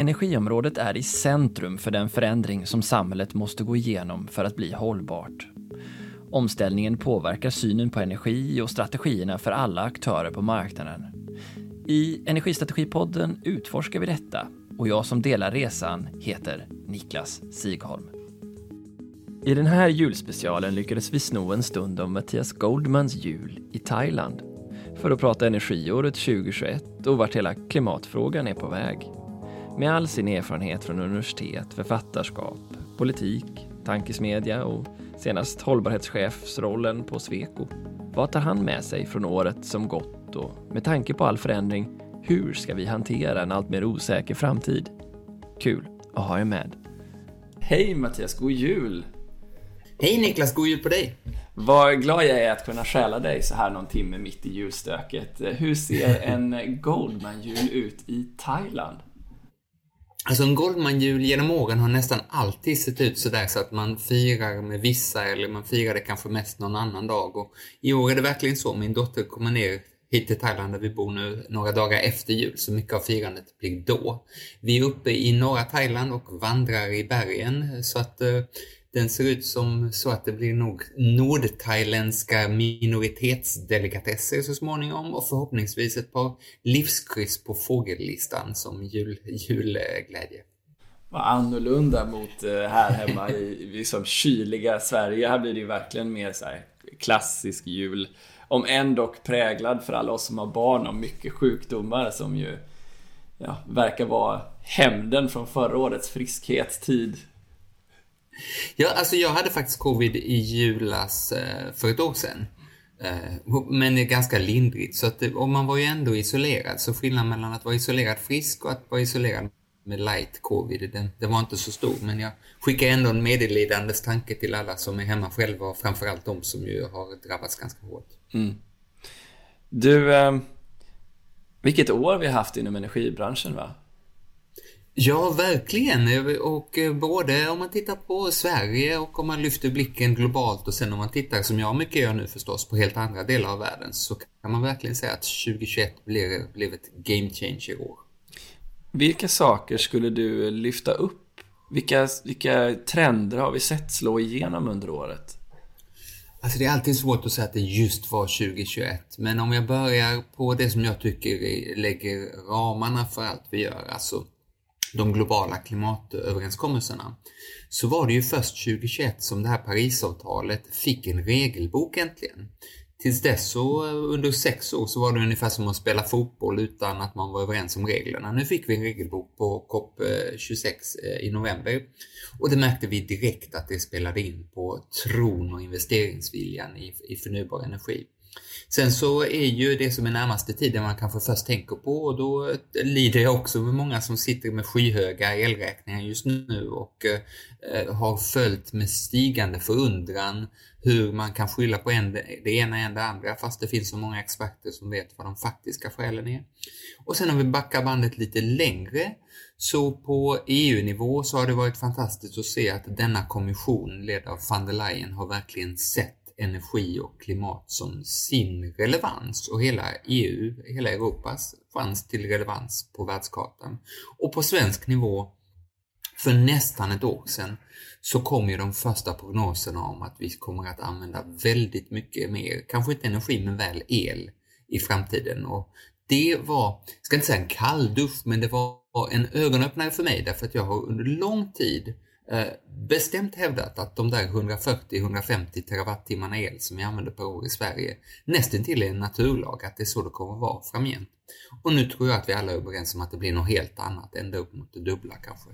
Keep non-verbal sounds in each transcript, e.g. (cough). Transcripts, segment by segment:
Energiområdet är i centrum för den förändring som samhället måste gå igenom för att bli hållbart. Omställningen påverkar synen på energi och strategierna för alla aktörer på marknaden. I Energistrategipodden utforskar vi detta och jag som delar resan heter Niklas Sigholm. I den här julspecialen lyckades vi sno en stund om Mattias Goldmans jul i Thailand för att prata energiåret 2021 och vart hela klimatfrågan är på väg. Med all sin erfarenhet från universitet, författarskap, politik, tankesmedja och senast hållbarhetschefsrollen på Sweco. Vad tar han med sig från året som gått och med tanke på all förändring, hur ska vi hantera en allt mer osäker framtid? Kul att ha er med. Hej Mattias, god jul! Hej Niklas, god jul på dig! Vad glad jag är att kunna stjäla dig så här någon timme mitt i julstöket. Hur ser en Goldman-jul ut i Thailand? Alltså en Goldman-jul genom åren har nästan alltid sett ut sådär så att man firar med vissa eller man firar det kanske mest någon annan dag. Och I år är det verkligen så. Min dotter kommer ner hit till Thailand där vi bor nu några dagar efter jul, så mycket av firandet blir då. Vi är uppe i norra Thailand och vandrar i bergen så att eh, den ser ut som så att det blir nog nordthailändska minoritetsdelikatesser så småningom och förhoppningsvis ett par livskryss på fågellistan som jul, julglädje. Vad annorlunda mot eh, här hemma i liksom kyliga Sverige. Här blir det ju verkligen mer så klassisk jul. Om än dock präglad för alla oss som har barn och mycket sjukdomar som ju ja, verkar vara hämnden från förra årets friskhetstid Ja, alltså jag hade faktiskt covid i julas eh, för ett år sedan. Eh, men det är ganska lindrigt, så att eh, och man var ju ändå isolerad. Så skillnaden mellan att vara isolerad frisk och att vara isolerad med light covid, den, den var inte så stor. Men jag skickar ändå en medelidandes tanke till alla som är hemma själva och framförallt de som ju har drabbats ganska hårt. Mm. Du, eh, vilket år vi har haft inom energibranschen va? Ja, verkligen. Och eh, både om man tittar på Sverige och om man lyfter blicken globalt och sen om man tittar, som jag mycket gör nu förstås, på helt andra delar av världen så kan man verkligen säga att 2021 blev, blev ett game changer år. Vilka saker skulle du lyfta upp? Vilka, vilka trender har vi sett slå igenom under året? Alltså det är alltid svårt att säga att det just var 2021, men om jag börjar på det som jag tycker lägger ramarna för allt vi gör, alltså de globala klimatöverenskommelserna, så var det ju först 2021 som det här Parisavtalet fick en regelbok äntligen. Tills dess så eh, under sex år så var det ungefär som att spela fotboll utan att man var överens om reglerna. Nu fick vi en regelbok på COP26 eh, eh, i november och det märkte vi direkt att det spelade in på tron och investeringsviljan i, i förnybar energi. Sen så är ju det som är närmaste tiden man kanske först tänker på och då eh, lider jag också med många som sitter med skyhöga elräkningar just nu och eh, eh, har följt med stigande förundran hur man kan skylla på en, det ena än det andra fast det finns så många experter som vet vad de faktiska skälen är. Och sen om vi backar bandet lite längre så på EU-nivå så har det varit fantastiskt att se att denna kommission ledd av van der Leyen har verkligen sett energi och klimat som sin relevans och hela EU, hela Europas chans till relevans på världskartan. Och på svensk nivå, för nästan ett år sedan, så kom ju de första prognoserna om att vi kommer att använda väldigt mycket mer, kanske inte energi men väl el i framtiden. Och det var, jag ska inte säga en kalldusch, men det var en ögonöppnare för mig därför att jag har under lång tid Eh, bestämt hävdat att de där 140-150 terawattimmarna el som vi använder per år i Sverige nästan till är en naturlag, att det är så det kommer att vara framgent. Och nu tror jag att vi alla är överens om att det blir något helt annat, ända upp mot det dubbla kanske.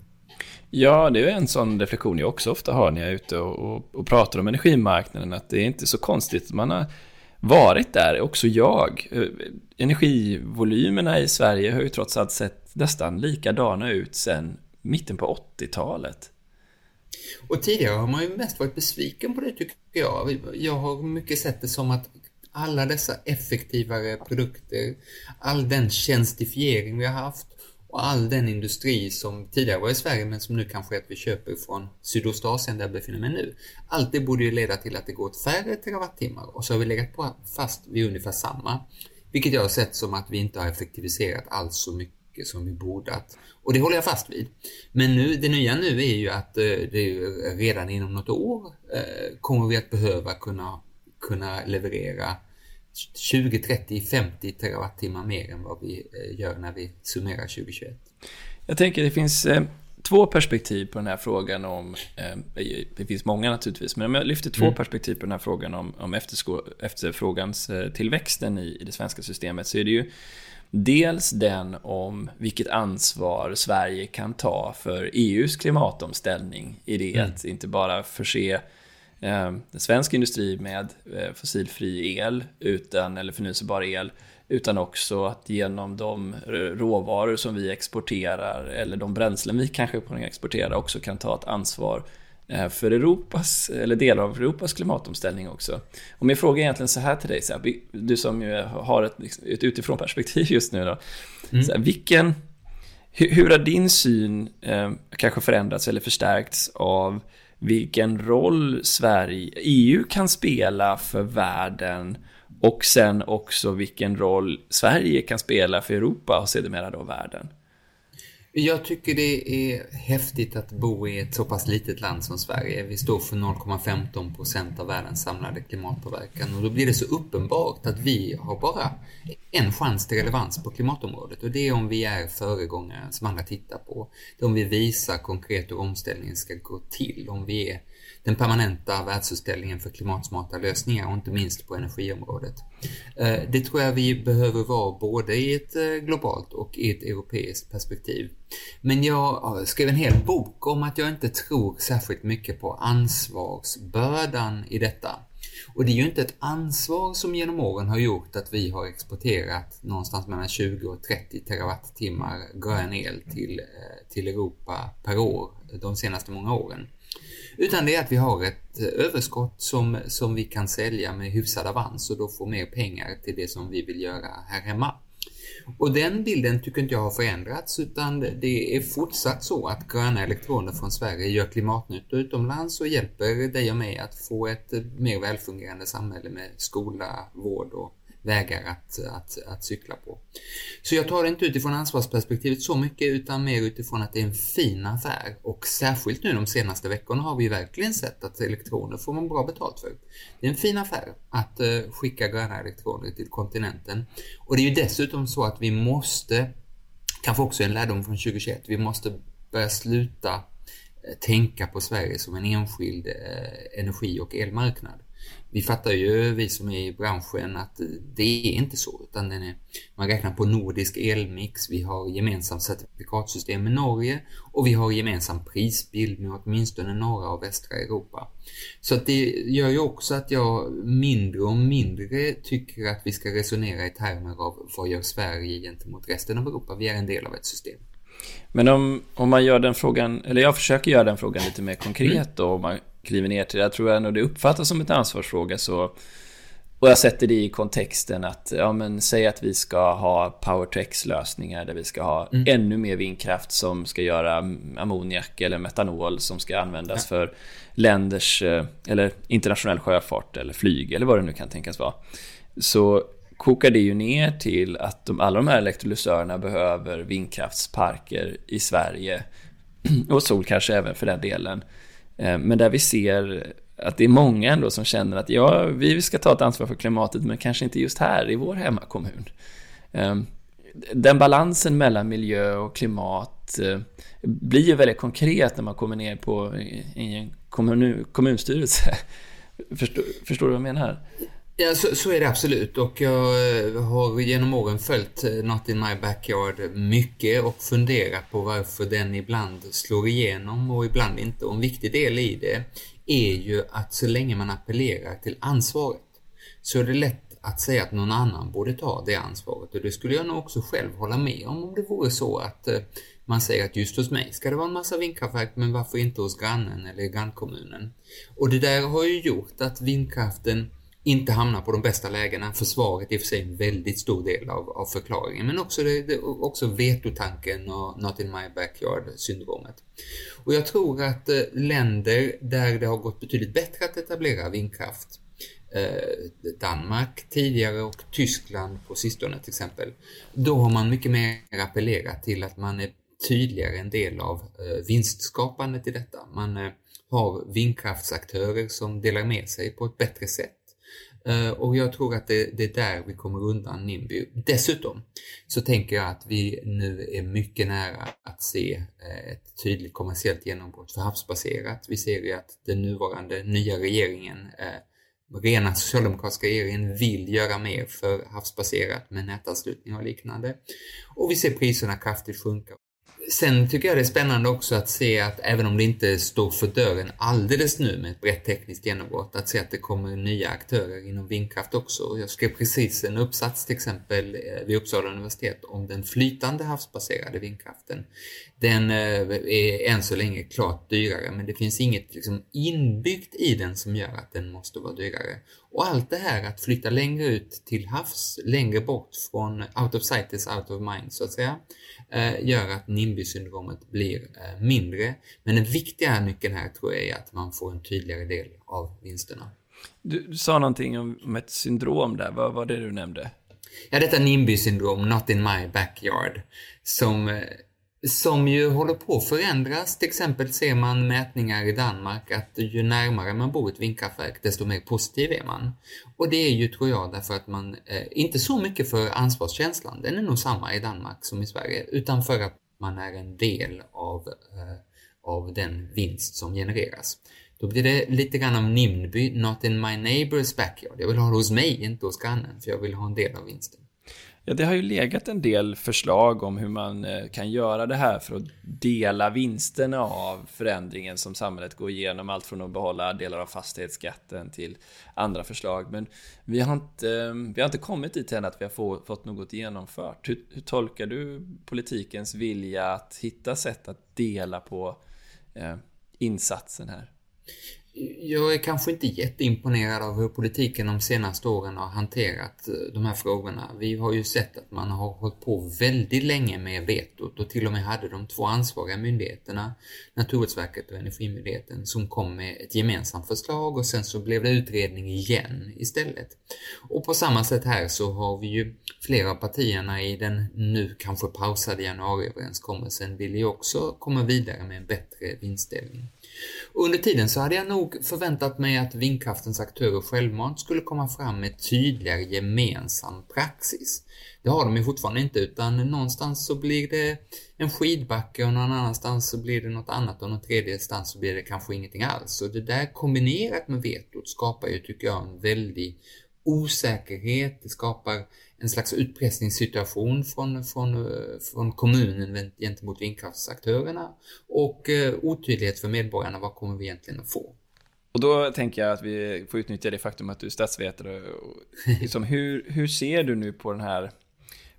Ja, det är en sån reflektion jag också ofta har när jag är ute och, och, och pratar om energimarknaden, att det är inte så konstigt. Man har varit där, också jag. Eh, energivolymerna i Sverige har ju trots allt sett nästan likadana ut sedan mitten på 80-talet. Och tidigare har man ju mest varit besviken på det tycker jag. Jag har mycket sett det som att alla dessa effektivare produkter, all den tjänstifiering vi har haft och all den industri som tidigare var i Sverige men som nu kanske är att vi köper från Sydostasien där jag befinner mig nu. Allt det borde ju leda till att det går åt färre terawattimmar och så har vi legat på fast vid ungefär samma. Vilket jag har sett som att vi inte har effektiviserat alls så mycket mycket som vi borde. Att, och det håller jag fast vid. Men nu, det nya nu är ju att det redan inom något år kommer vi att behöva kunna, kunna leverera 20, 30, 50 terawattimmar mer än vad vi gör när vi summerar 2021. Jag tänker det finns två perspektiv på den här frågan om, eh, det finns många naturligtvis, men om jag lyfter två mm. perspektiv på den här frågan om, om efterfrågans eh, tillväxten i, i det svenska systemet så är det ju dels den om vilket ansvar Sverige kan ta för EUs klimatomställning i det mm. att inte bara förse eh, svensk industri med eh, fossilfri el utan, eller förnyelsebar el utan också att genom de råvaror som vi exporterar eller de bränslen vi kanske exporterar också kan ta ett ansvar eh, för Europas, eller delar av Europas klimatomställning också. Och min fråga är egentligen så här till dig, så här, du som ju har ett, liksom, ett utifrån perspektiv just nu då. Mm. Så här, vilken, hur, hur, har din syn eh, kanske förändrats eller förstärkts av vilken roll Sverige, EU kan spela för världen och sen också vilken roll Sverige kan spela för Europa och sedermera då världen. Jag tycker det är häftigt att bo i ett så pass litet land som Sverige. Vi står för 0,15 procent av världens samlade klimatpåverkan och då blir det så uppenbart att vi har bara en chans till relevans på klimatområdet och det är om vi är föregångare som andra tittar på. Det är om vi visar konkret hur omställningen ska gå till, om vi är den permanenta världsutställningen för klimatsmarta lösningar och inte minst på energiområdet. Eh, det tror jag vi behöver vara både i ett eh, globalt och i ett europeiskt perspektiv. Men jag skrev en hel bok om att jag inte tror särskilt mycket på ansvarsbördan i detta. Och det är ju inte ett ansvar som genom åren har gjort att vi har exporterat någonstans mellan 20 och 30 terawattimmar grön el till, eh, till Europa per år de senaste många åren. Utan det är att vi har ett eh, överskott som, som vi kan sälja med hyfsad avans och då få mer pengar till det som vi vill göra här hemma. Och den bilden tycker inte jag har förändrats utan det är fortsatt så att gröna elektroner från Sverige gör klimatnytta utomlands och hjälper dig och mig att få ett eh, mer välfungerande samhälle med skola, vård och vägar att, att, att cykla på. Så jag tar det inte utifrån ansvarsperspektivet så mycket utan mer utifrån att det är en fin affär och särskilt nu de senaste veckorna har vi verkligen sett att elektroner får man bra betalt för. Det är en fin affär att uh, skicka gröna elektroner till kontinenten och det är ju dessutom så att vi måste, kanske också en lärdom från 2021, vi måste börja sluta eh, tänka på Sverige som en enskild eh, energi och elmarknad vi fattar ju, vi som är i branschen, att det är inte så. Utan den är, man räknar på nordisk elmix, vi har gemensamt certifikatsystem med Norge och vi har gemensam prisbild med åtminstone norra och västra Europa. Så att det gör ju också att jag mindre och mindre tycker att vi ska resonera i termer av vad gör Sverige gentemot resten av Europa? Vi är en del av ett system. Men om, om man gör den frågan, eller jag försöker göra den frågan lite mer konkret då, om man kliver ner till det. Jag tror ändå det uppfattas som en ansvarsfråga så och jag sätter det i kontexten att, ja men säg att vi ska ha power lösningar där vi ska ha mm. ännu mer vindkraft som ska göra ammoniak eller metanol som ska användas ja. för länders, eh, eller internationell sjöfart eller flyg eller vad det nu kan tänkas vara. Så kokar det ju ner till att de, alla de här elektrolysörerna behöver vindkraftsparker i Sverige (clears throat) och sol kanske även för den delen. Eh, men där vi ser att det är många ändå som känner att ja, vi ska ta ett ansvar för klimatet, men kanske inte just här i vår hemmakommun. Ehm, den balansen mellan miljö och klimat eh, blir ju väldigt konkret när man kommer ner på i en kommun, kommunstyrelse. (laughs) Förstår, förstår du vad jag menar? Ja, så, så, är det absolut och jag eh, har genom åren följt eh, Not in my backyard mycket och funderat på varför den ibland slår igenom och ibland inte. Och en viktig del i det är ju att så länge man appellerar till ansvaret så är det lätt att säga att någon annan borde ta det ansvaret och det skulle jag nog också själv hålla med om om det vore så att eh, man säger att just hos mig ska det vara en massa vindkraftverk men varför inte hos grannen eller grannkommunen? Och det där har ju gjort att vindkraften inte hamnar på de bästa lägena. Försvaret är för sig en väldigt stor del av, av förklaringen, men också, det, det, också vetotanken och not in my backyard-syndromet. Och jag tror att eh, länder där det har gått betydligt bättre att etablera vindkraft eh, Danmark tidigare och Tyskland på sistone till exempel. Då har man mycket mer appellerat till att man är tydligare en del av eh, vinstskapandet i detta. Man eh, har vindkraftsaktörer som delar med sig på ett bättre sätt. Eh, och jag tror att det, det, är där vi kommer undan NIMBY. Dessutom så tänker jag att vi nu är mycket nära att se eh, ett tydligt kommersiellt genombrott för havsbaserat. Vi ser ju att den nuvarande nya regeringen, eh, rena socialdemokratiska regeringen, vill göra mer för havsbaserat med nätanslutning och liknande. Och vi ser priserna kraftigt sjunka. Sen tycker jag det är spännande också att se att även om det inte står för dörren alldeles nu med ett brett tekniskt genombrott, att se att det kommer nya aktörer inom vindkraft också. Jag skrev precis en uppsats till exempel eh, vid Uppsala universitet om den flytande havsbaserade vindkraften. Den eh, är än så länge klart dyrare men det finns inget liksom inbyggt i den som gör att den måste vara dyrare. Och allt det här att flytta längre ut till havs, längre bort från out of sight is out of mind så att säga, gör att NIMBY-syndromet blir eh, mindre. Men den viktiga nyckeln här tror jag är att man får en tydligare del av vinsterna. Du, du sa någonting om ett syndrom där, vad var det du nämnde? Ja, detta NIMBY-syndrom, not in my backyard, som eh, som ju håller på att förändras. Till exempel ser man mätningar i Danmark att ju närmare man bor ett vindkraftverk desto mer positiv är man. Och det är ju, tror jag, därför att man, eh, inte så mycket för ansvarskänslan, den är nog samma i Danmark som i Sverige, utan för att man är en del av, eh, av den vinst som genereras. Då blir det lite grann av NIMBY, not in my neighbor's backyard. Jag vill ha det hos mig, inte hos grannen, för jag vill ha en del av vinsten. Ja, det har ju legat en del förslag om hur man eh, kan göra det här för att dela vinsterna av förändringen som samhället går igenom. Allt från att behålla delar av fastighetsskatten till andra förslag. Men vi har inte, eh, vi har inte kommit dit än att vi har fått något genomfört. Hur, hur tolkar du politikens vilja att hitta sätt att dela på eh, insatsen här? Jag är kanske inte jätteimponerad av hur politiken de senaste åren har hanterat eh, de här frågorna. Vi har ju sett att man har hållit på väldigt länge med vetot och till och med hade de två ansvariga myndigheterna, Naturvårdsverket och Energimyndigheten, som kom med ett gemensamt förslag och sen så blev det utredning igen istället. Och på samma sätt här så har vi ju flera av partierna i den nu kanske pausade januariöverenskommelsen vill ju också komma vidare med en bättre vinstdelning. Under tiden så hade jag nog förväntat mig att vindkraftens aktörer självmant skulle komma fram med tydligare gemensam praxis. Det har de ju fortfarande inte utan någonstans så blir det en skidbacke och någon annanstans så blir det något annat och någon tredje stans så blir det kanske ingenting alls. Och det där kombinerat med vetot skapar ju, tycker jag, en väldig osäkerhet. Det skapar en slags utpressningssituation från, från, från kommunen gentemot vindkraftsaktörerna och eh, otydlighet för medborgarna. Vad kommer vi egentligen att få? Och då tänker jag att vi får utnyttja det faktum att du är statsvetare. Liksom, hur, hur ser du nu på den här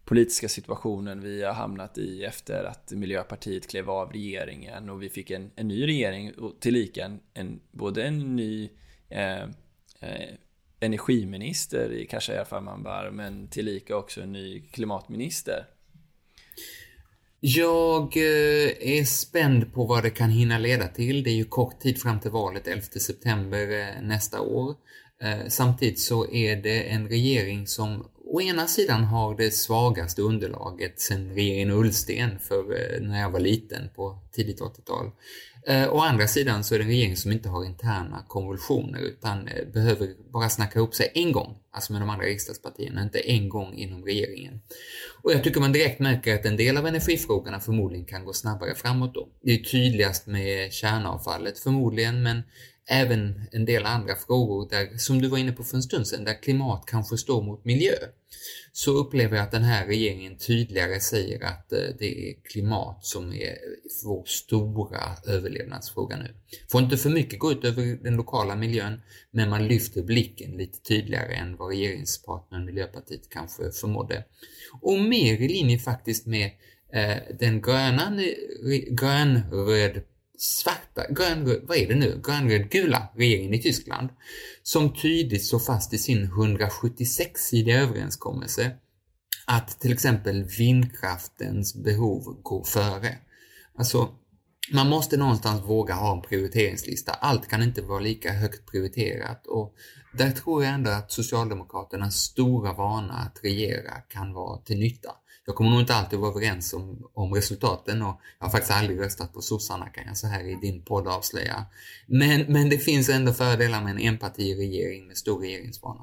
politiska situationen vi har hamnat i efter att Miljöpartiet klev av regeringen och vi fick en, en ny regering och tillika en, en, både en ny eh, eh, energiminister i Khashayar Farmanbar men tillika också en ny klimatminister. Jag eh, är spänd på vad det kan hinna leda till. Det är ju kort tid fram till valet 11 september eh, nästa år. Eh, samtidigt så är det en regering som å ena sidan har det svagaste underlaget sedan regeringen Ullsten för när jag var liten på tidigt 80-tal. Eh, å andra sidan så är det en regering som inte har interna konvulsioner utan eh, behöver bara snacka ihop sig en gång, alltså med de andra riksdagspartierna, inte en gång inom regeringen. Och jag tycker man direkt märker att en del av energifrågorna förmodligen kan gå snabbare framåt då. Det är tydligast med kärnavfallet förmodligen, men även en del andra frågor där, som du var inne på för en stund sedan, där klimat kanske står mot miljö så upplever jag att den här regeringen tydligare säger att eh, det är klimat som är vår stora överlevnadsfråga nu. Får inte för mycket gå ut över den lokala miljön, men man lyfter blicken lite tydligare än vad regeringspartnern Miljöpartiet kanske förmådde. Och mer i linje faktiskt med eh, den gröna, eh, grönröd svarta, grön, vad är det nu, grönröd-gula regeringen i Tyskland som tydligt står fast i sin 176-sidiga överenskommelse att till exempel vindkraftens behov går före. Alltså, man måste någonstans våga ha en prioriteringslista. Allt kan inte vara lika högt prioriterat och där tror jag ändå att Socialdemokraternas stora vana att regera kan vara till nytta. Jag kommer nog inte alltid vara överens om, om resultaten och jag har faktiskt aldrig röstat på sossarna kan jag så här i din podd avslöja. Men, men det finns ändå fördelar med en enpartiregering med stor regeringsvana.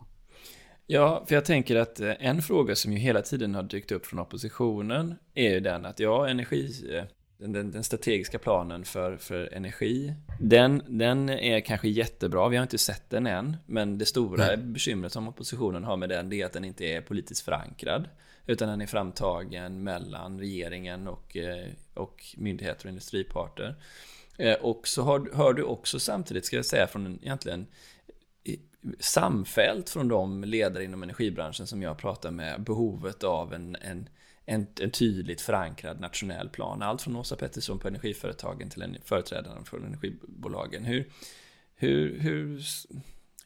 Ja, för jag tänker att eh, en fråga som ju hela tiden har dykt upp från oppositionen är ju den att ja, energi, eh, den, den, den strategiska planen för, för energi, den, den är kanske jättebra, vi har inte sett den än, men det stora Nej. bekymret som oppositionen har med den, det är att den inte är politiskt förankrad, utan den är framtagen mellan regeringen och, eh, och myndigheter och industriparter. Eh, och så har, hör du också samtidigt, ska jag säga, från egentligen samfällt från de ledare inom energibranschen som jag pratar med behovet av en, en, en, en tydligt förankrad nationell plan. Allt från Åsa Pettersson på Energiföretagen till en företrädare för energibolagen. Hur, hur, hur,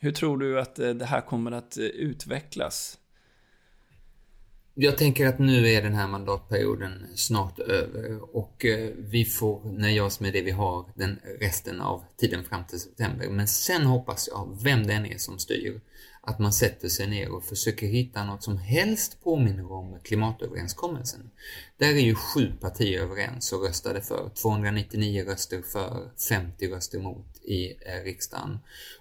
hur tror du att eh, det här kommer att utvecklas? Jag tänker att nu är den här mandatperioden snart över och eh, vi får nöja oss med det vi har den resten av tiden fram till september. Men sen hoppas jag, vem det än är som styr, att man sätter sig ner och försöker hitta något som helst påminner om klimatöverenskommelsen. Där är ju sju partier överens och röstade för. 299 röster för, 50 röster mot i eh, riksdagen.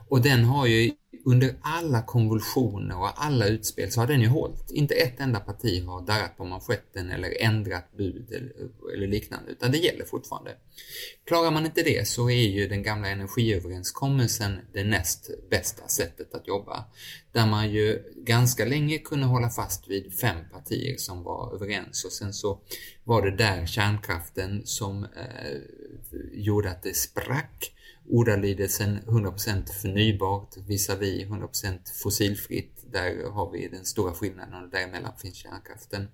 Och den har ju under alla konvulsioner och alla utspel så har den ju hållit. Inte ett enda parti har darrat på manschetten eller ändrat bud eller, eller, liknande, utan det gäller fortfarande. Klarar man inte det så är ju den gamla energiöverenskommelsen det näst bästa sättet att jobba. Där man ju ganska länge kunde hålla fast vid fem partier som var överens och sen så var det där kärnkraften som eh, gjorde att det sprack ordalydelsen 100% förnybart visavi 100% fossilfritt. Där har vi den stora skillnaden och däremellan finns kärnkraften.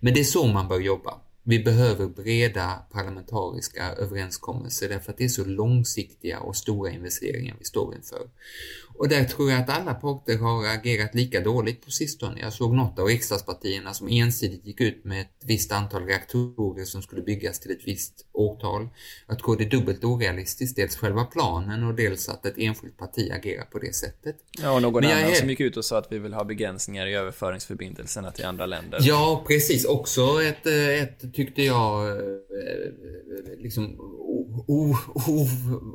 Men det är så man bör jobba. Vi behöver breda parlamentariska överenskommelser därför att det är så långsiktiga och stora investeringar vi står inför. Och där tror jag att alla parter har agerat lika dåligt på sistone. Jag såg något av riksdagspartierna som ensidigt gick ut med ett visst antal reaktorer som skulle byggas till ett visst årtal. Jag tror det är dubbelt orealistiskt, dels själva planen och dels att ett enskilt parti agerar på det sättet. Ja, och någon annan är... som gick ut och sa att vi vill ha begränsningar i överföringsförbindelserna till andra länder. Ja, precis. Också ett, ett tyckte jag, eh, liksom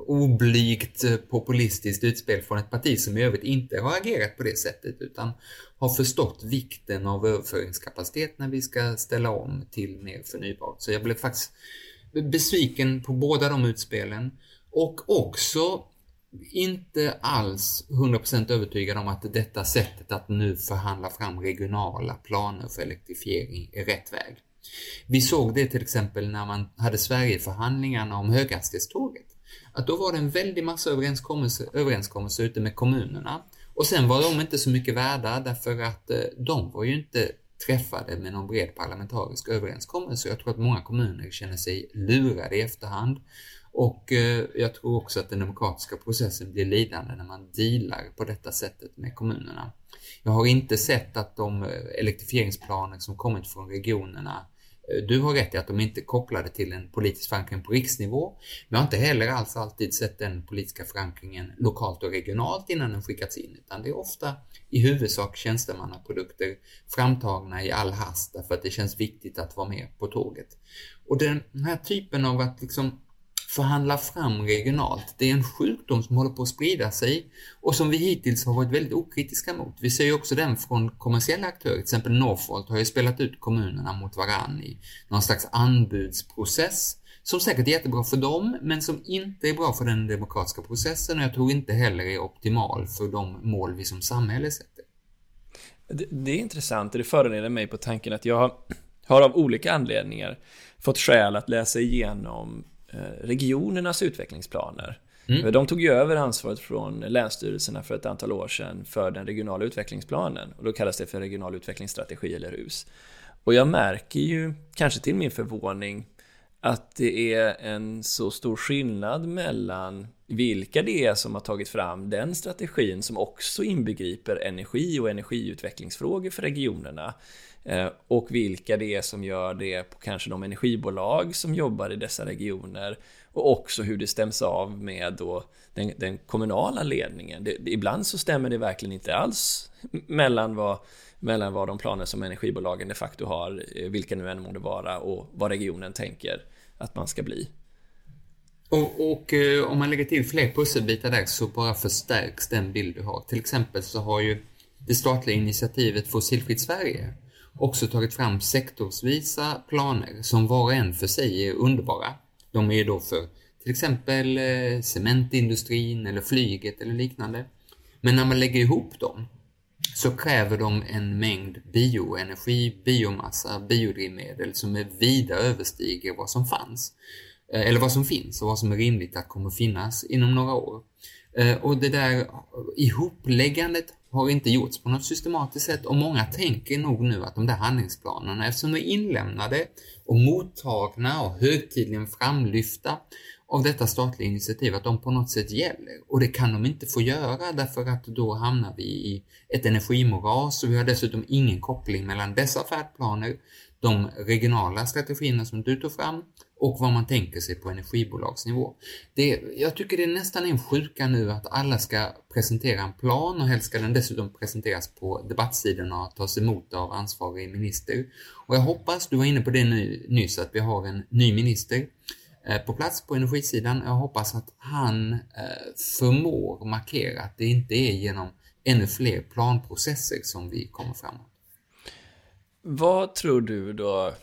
oblygt populistiskt utspel från ett parti som i övrigt inte har agerat på det sättet utan har förstått vikten av överföringskapacitet när vi ska ställa om till mer förnybart. Så jag blev faktiskt besviken på båda de utspelen och också inte alls 100% övertygad om att detta sättet att nu förhandla fram regionala planer för elektrifiering är rätt väg. Vi såg det till exempel när man hade Sverigeförhandlingarna om höghastighetståget. Att då var det en väldig massa överenskommelser, överenskommelser ute med kommunerna. Och sen var de inte så mycket värda därför att eh, de var ju inte träffade med någon bred parlamentarisk överenskommelse. Jag tror att många kommuner känner sig lurade i efterhand. Och eh, jag tror också att den demokratiska processen blir lidande när man dealar på detta sättet med kommunerna. Jag har inte sett att de eh, elektrifieringsplaner som kommit från regionerna Eh, Eh, du har rätt i att de inte är kopplade till en politisk förankring på riksnivå, men jag har inte heller alls alltid sett den politiska förankringen lokalt och regionalt innan den skickats in, utan det är ofta i huvudsak tjänstemannaprodukter framtagna i all hast därför att det känns viktigt att vara med på tåget. Och den här typen av att liksom förhandla fram regionalt. Det är en sjukdom som håller på att sprida sig och som vi hittills har varit väldigt okritiska mot. Vi ser ju också den från kommersiella aktörer, till exempel Northvolt har ju spelat ut kommunerna mot varann i någon slags anbudsprocess som säkert är jättebra för dem, men som inte är bra för den demokratiska processen och jag tror inte heller är optimal för de mål vi som samhälle sätter. Det, det är intressant, det föranleder mig på tanken att jag (clears throat) har av olika anledningar fått skäl att läsa igenom regionernas utvecklingsplaner. Mm. De tog ju över ansvaret från länsstyrelserna för ett antal år sedan för den regionala utvecklingsplanen. Och då kallas det för regional utvecklingsstrategi eller RUS. Och jag märker ju, kanske till min förvåning, att det är en så stor skillnad mellan vilka det är som har tagit fram den strategin som också inbegriper energi och energiutvecklingsfrågor för regionerna Eh, Eh, och vilka det är som gör det på kanske de energibolag som jobbar i dessa regioner och också hur det stäms av med då den, den kommunala ledningen. Det, ibland så stämmer det verkligen inte alls mellan vad, mellan vad de planer som energibolagen de facto har, eh, vilka nu än må det vara, och vad regionen tänker att man ska bli. Och, och eh, om man lägger till fler pusselbitar där så bara förstärks den bild du har. Till exempel så har ju det statliga initiativet Fossilfritt Sverige också tagit fram sektorsvisa planer som var och en för sig är underbara. De är då för till exempel eh, cementindustrin eller flyget eller liknande. Men när man lägger ihop dem så kräver de en mängd bioenergi, biomassa, biodrivmedel som är vida överstiger vad som fanns. Eh, eller vad som finns och vad som är rimligt att kommer finnas inom några år. Eh, och det där ihopläggandet har inte gjorts på något systematiskt sätt och många tänker nog nu att de där handlingsplanerna, eftersom de är inlämnade och mottagna och högtidligen framlyfta av detta statliga initiativ, att de på något sätt gäller. Och det kan de inte få göra därför att då hamnar vi i ett energimoras och vi har dessutom ingen koppling mellan dessa färdplaner, de regionala strategierna som du tog fram och vad man tänker sig på energibolagsnivå. Det, jag tycker det är nästan en sjuka nu att alla ska presentera en plan och helst ska den dessutom presenteras på debattsidorna och tas emot av ansvarig minister. Och jag hoppas, du var inne på det nu, nyss, att vi har en ny minister eh, på plats på energisidan. Jag hoppas att han eh, förmår markera att det inte är genom ännu fler planprocesser som vi kommer framåt. Vad tror du då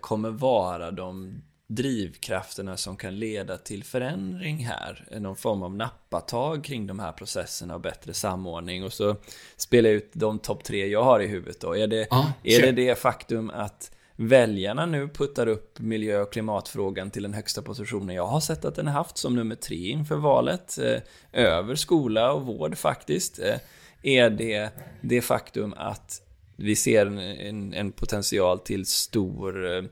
kommer vara de drivkrafterna som kan leda till förändring här. Någon form av nappatag kring de här processerna och bättre samordning. Och så spelar jag ut de topp tre jag har i huvudet då. Är det, ah, är det det faktum att väljarna nu puttar upp miljö och klimatfrågan till den högsta positionen jag har sett att den har haft som nummer tre inför valet. Eh, över skola och vård faktiskt. Eh, är det det faktum att vi ser en, en, en, potential till stor eh,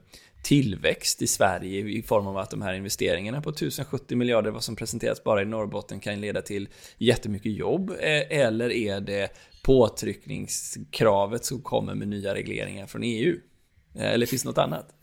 tillväxt i Sverige i form av att de här investeringarna på 1070 miljarder, vad som presenteras bara i Norrbotten, kan leda till jättemycket jobb? Eh, eller är det påtryckningskravet som kommer med nya regleringar från EU? Eh, eller finns det något annat?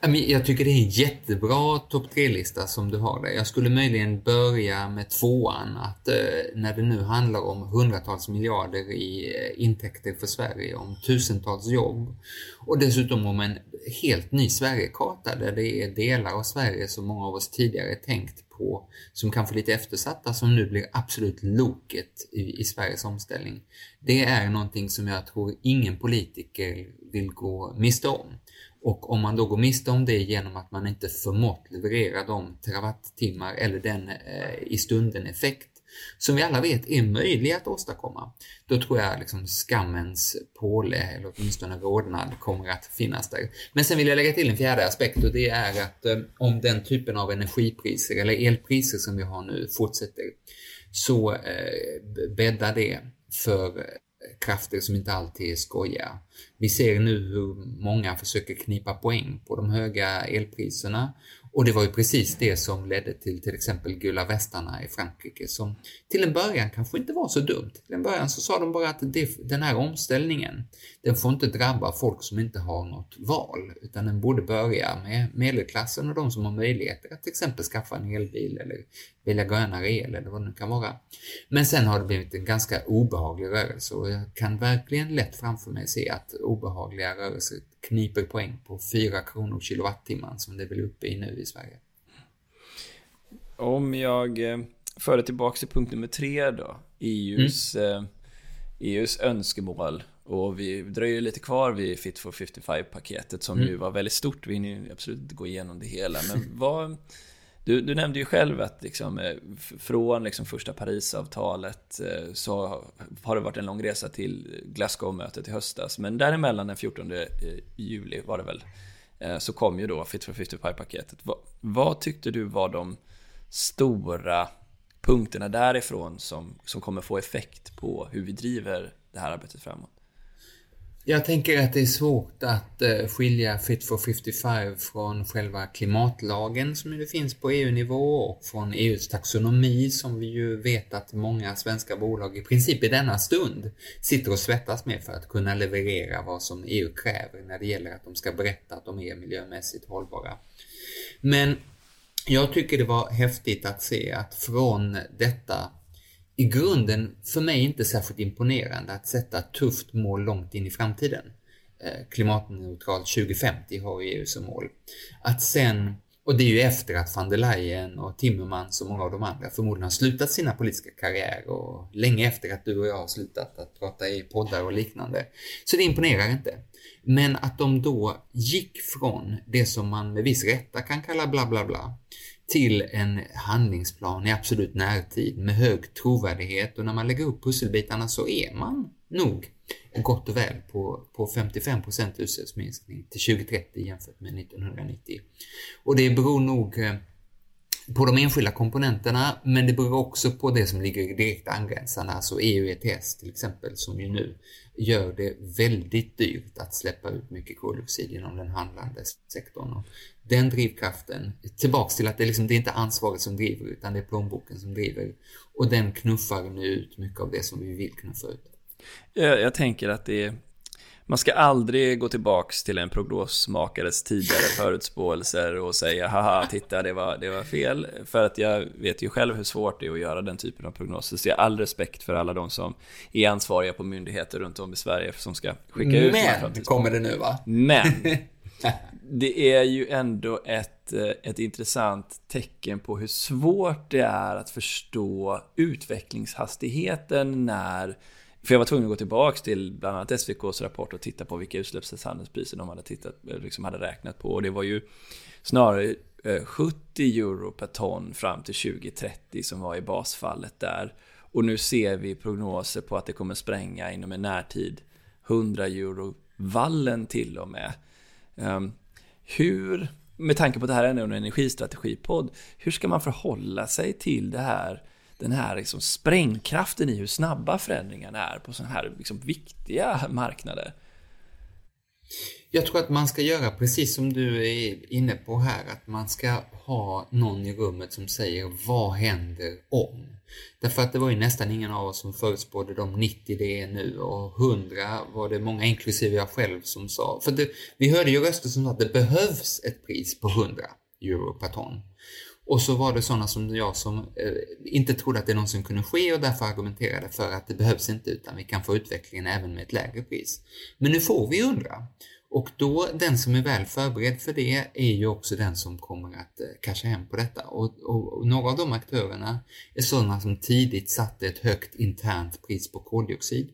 Jag tycker det är en jättebra topp tre-lista som du har där. Jag skulle möjligen börja med tvåan, att eh, när det nu handlar om hundratals miljarder i eh, intäkter för Sverige, om tusentals jobb och dessutom om en helt ny Sverigekarta där det är delar av Sverige som många av oss tidigare tänkt på som kanske lite eftersatta som nu blir absolut loket i, i Sveriges omställning. Det är någonting som jag tror ingen politiker vill gå miste om. Och om man då går miste om det genom att man inte förmått leverera de terawattimmar eller den eh, i stunden effekt som vi alla vet är möjlig att åstadkomma, då tror jag liksom skammens påle, eller åtminstone rodnad, kommer att finnas där. Men sen vill jag lägga till en fjärde aspekt och det är att eh, om den typen av energipriser eller elpriser som vi har nu fortsätter, så eh, bäddar det för krafter som inte alltid är skojiga. Vi ser nu hur många försöker knipa poäng på de höga elpriserna och det var ju precis det som ledde till till exempel gula västarna i Frankrike som till en början kanske inte var så dumt. Till en början så sa de bara att det, den här omställningen, den får inte drabba folk som inte har något val, utan den borde börja med medelklassen och de som har möjligheter att till exempel skaffa en elbil eller välja grönare el eller vad det nu kan vara. Men sen har det blivit en ganska obehaglig rörelse och jag kan verkligen lätt framför mig se att obehagliga rörelser kniper poäng på 4 kronor kilowattimman som det är väl uppe i nu i Sverige. Om jag eh, för det tillbaka till punkt nummer tre då, EUs, mm. eh, EUs önskemål och vi dröjer lite kvar vid Fit for 55-paketet som mm. ju var väldigt stort. Vi hinner absolut inte gå igenom det hela. Men (laughs) vad, du, du nämnde ju själv att liksom, eh, från liksom första Parisavtalet eh, så har det varit en lång resa till Glasgow-mötet i höstas. Men däremellan den 14 eh, juli var det väl, så kom ju då Fit for 55-paketet. Vad, vad tyckte du var de stora punkterna därifrån som, som kommer få effekt på hur vi driver det här arbetet framåt? Jag tänker att det är svårt att eh, skilja Fit for 55 från själva klimatlagen som nu finns på EU-nivå och från EUs taxonomi som vi ju vet att många svenska bolag i princip i denna stund sitter och svettas med för att kunna leverera vad som EU kräver när det gäller att de ska berätta att de är miljömässigt hållbara. Men jag tycker det var häftigt att se att från detta i grunden för mig inte särskilt imponerande att sätta ett tufft mål långt in i framtiden. Eh, klimatneutralt 2050 har EU som mål. Att sen, och det är ju efter att van der Leyen och Timmermans och många av de andra förmodligen har slutat sina politiska karriärer och länge efter att du och jag har slutat att prata i poddar och liknande. Så det imponerar inte. Men att de då gick från det som man med viss rätta kan kalla bla bla bla till en handlingsplan i absolut närtid med hög trovärdighet och när man lägger upp pusselbitarna så är man nog gott och väl på, på 55% utsläppsminskning till 2030 jämfört med 1990. Och det beror nog eh, på de enskilda komponenterna, men det beror också på det som ligger direkt angränsande, alltså EU ETS till exempel, som ju nu gör det väldigt dyrt att släppa ut mycket koldioxid inom den handlande sektorn. Och den drivkraften, tillbaks till att det, liksom, det är inte ansvaret som driver, utan det är plånboken som driver. Och den knuffar nu ut mycket av det som vi vill knuffa ut. Jag, jag tänker att det är man ska aldrig gå tillbaks till en prognosmakares tidigare (laughs) förutspåelser och säga haha, titta det var, det var fel. För att jag vet ju själv hur svårt det är att göra den typen av prognoser. Så jag har all respekt för alla de som är ansvariga på myndigheter runt om i Sverige som ska skicka ut Men, kommer det nu va? Men, (laughs) det är ju ändå ett, ett intressant tecken på hur svårt det är att förstå utvecklingshastigheten när för jag var tvungen att gå tillbaka till bland annat SVKs rapport och titta på vilka utsläppshandelspriser de hade, tittat, eh, liksom hade räknat på. Och det var ju snarare eh, 70 euro per ton fram till 2030 som var i basfallet där. Och nu ser vi prognoser på att det kommer spränga inom en närtid 100 euro vallen till och med. Um, hur, med tanke på att det här är en energistrategipodd, hur ska man förhålla sig till det här den här liksom sprängkraften i hur snabba förändringarna är på sådana här liksom viktiga marknader. Jag tror att man ska göra precis som du är inne på här, att man ska ha någon i rummet som säger vad händer om? Därför att det var ju nästan ingen av oss som förutspådde de 90 det är nu och 100 var det många, inklusive jag själv, som sa. För det, vi hörde ju röster som sa att det behövs ett pris på 100 euro per ton. Och så var det sådana som jag som eh, inte trodde att det någonsin kunde ske och därför argumenterade för att det behövs inte utan vi kan få utvecklingen även med ett lägre pris. Men nu får vi undra. Och då, den som är väl förberedd för det är ju också den som kommer att eh, casha hem på detta. Och, och, och, några av de aktörerna är sådana som tidigt satte ett högt internt pris på koldioxid.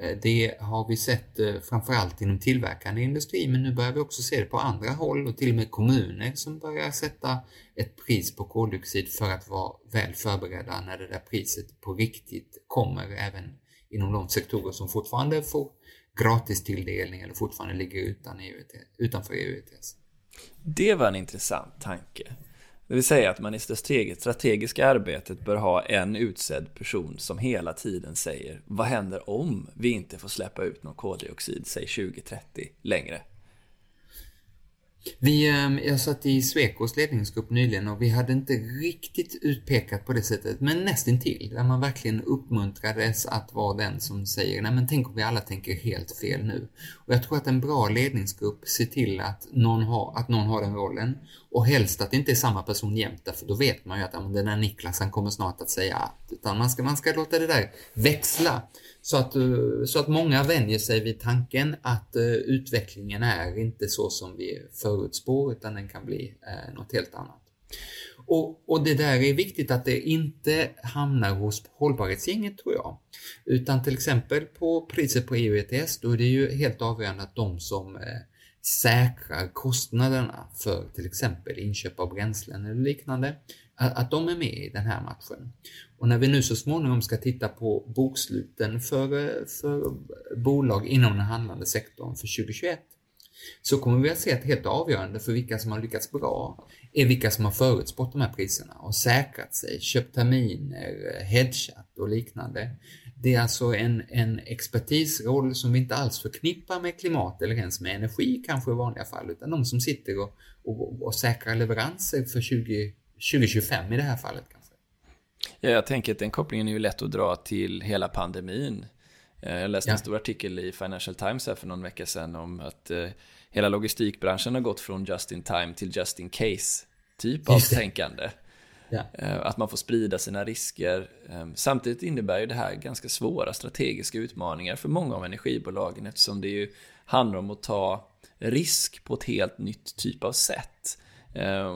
Eh, det har vi sett eh, framförallt inom tillverkande industri men nu börjar vi också se det på andra håll och till och med kommuner som börjar sätta ett pris på koldioxid för att vara väl förberedda när det där priset på riktigt kommer även inom de sektorer som fortfarande får gratistilldelning eller fortfarande ligger utan EU, utanför EU ETS. Det var en intressant tanke. Det vill säga att man i det strategiska arbetet bör ha en utsedd person som hela tiden säger vad händer om vi inte får släppa ut någon koldioxid, säg 2030, längre? Vi, ehm, jag satt i Swecos ledningsgrupp nyligen och vi hade inte riktigt utpekat på det sättet, men nästintill. Där man verkligen uppmuntrades att vara den som säger, nej men tänk om vi alla tänker helt fel nu. Och jag tror att en bra ledningsgrupp ser till att någon har, att någon har den rollen. Och helst att det inte är samma person jämt, för då vet man ju att den där Niklas han kommer snart att säga att. Utan man ska, man ska låta det där växla. Så att, eh, så att många vänjer sig vid tanken att eh, utvecklingen är inte så som vi förutspår utan den kan bli eh, något helt annat. Och, och, det där är viktigt att det inte hamnar hos hållbarhetsgänget tror jag. Utan till exempel på priset på EU ETS, då är det ju helt avgörande att de som eh, säkrar kostnaderna för till exempel inköp av bränslen eller liknande, att de är med i den här matchen. Och när vi nu så småningom ska titta på boksluten för, för bolag inom den handlande sektorn för 2021 så kommer vi att se att helt avgörande för vilka som har lyckats bra är vilka som har förutspått de här priserna och säkrat sig, köpt terminer, hedgat och liknande. Det är alltså en, en expertisroll som vi inte alls förknippar med klimat eller ens med energi kanske i vanliga fall, utan de som sitter och, och, och säkrar leveranser för 20, 2025 i det här fallet. kanske. Ja, jag tänker att den kopplingen är ju lätt att dra till hela pandemin. Eh, jag läste ja. en stor artikel i Financial Times här för någon vecka sedan om att eh, hela logistikbranschen har gått från just in time till just in case typ av tänkande. Ja. Eh, att man får sprida sina risker. Samtidigt innebär ju det här ganska svåra strategiska utmaningar för många av energibolagen eftersom det ju handlar om att ta risk på ett helt nytt typ av sätt.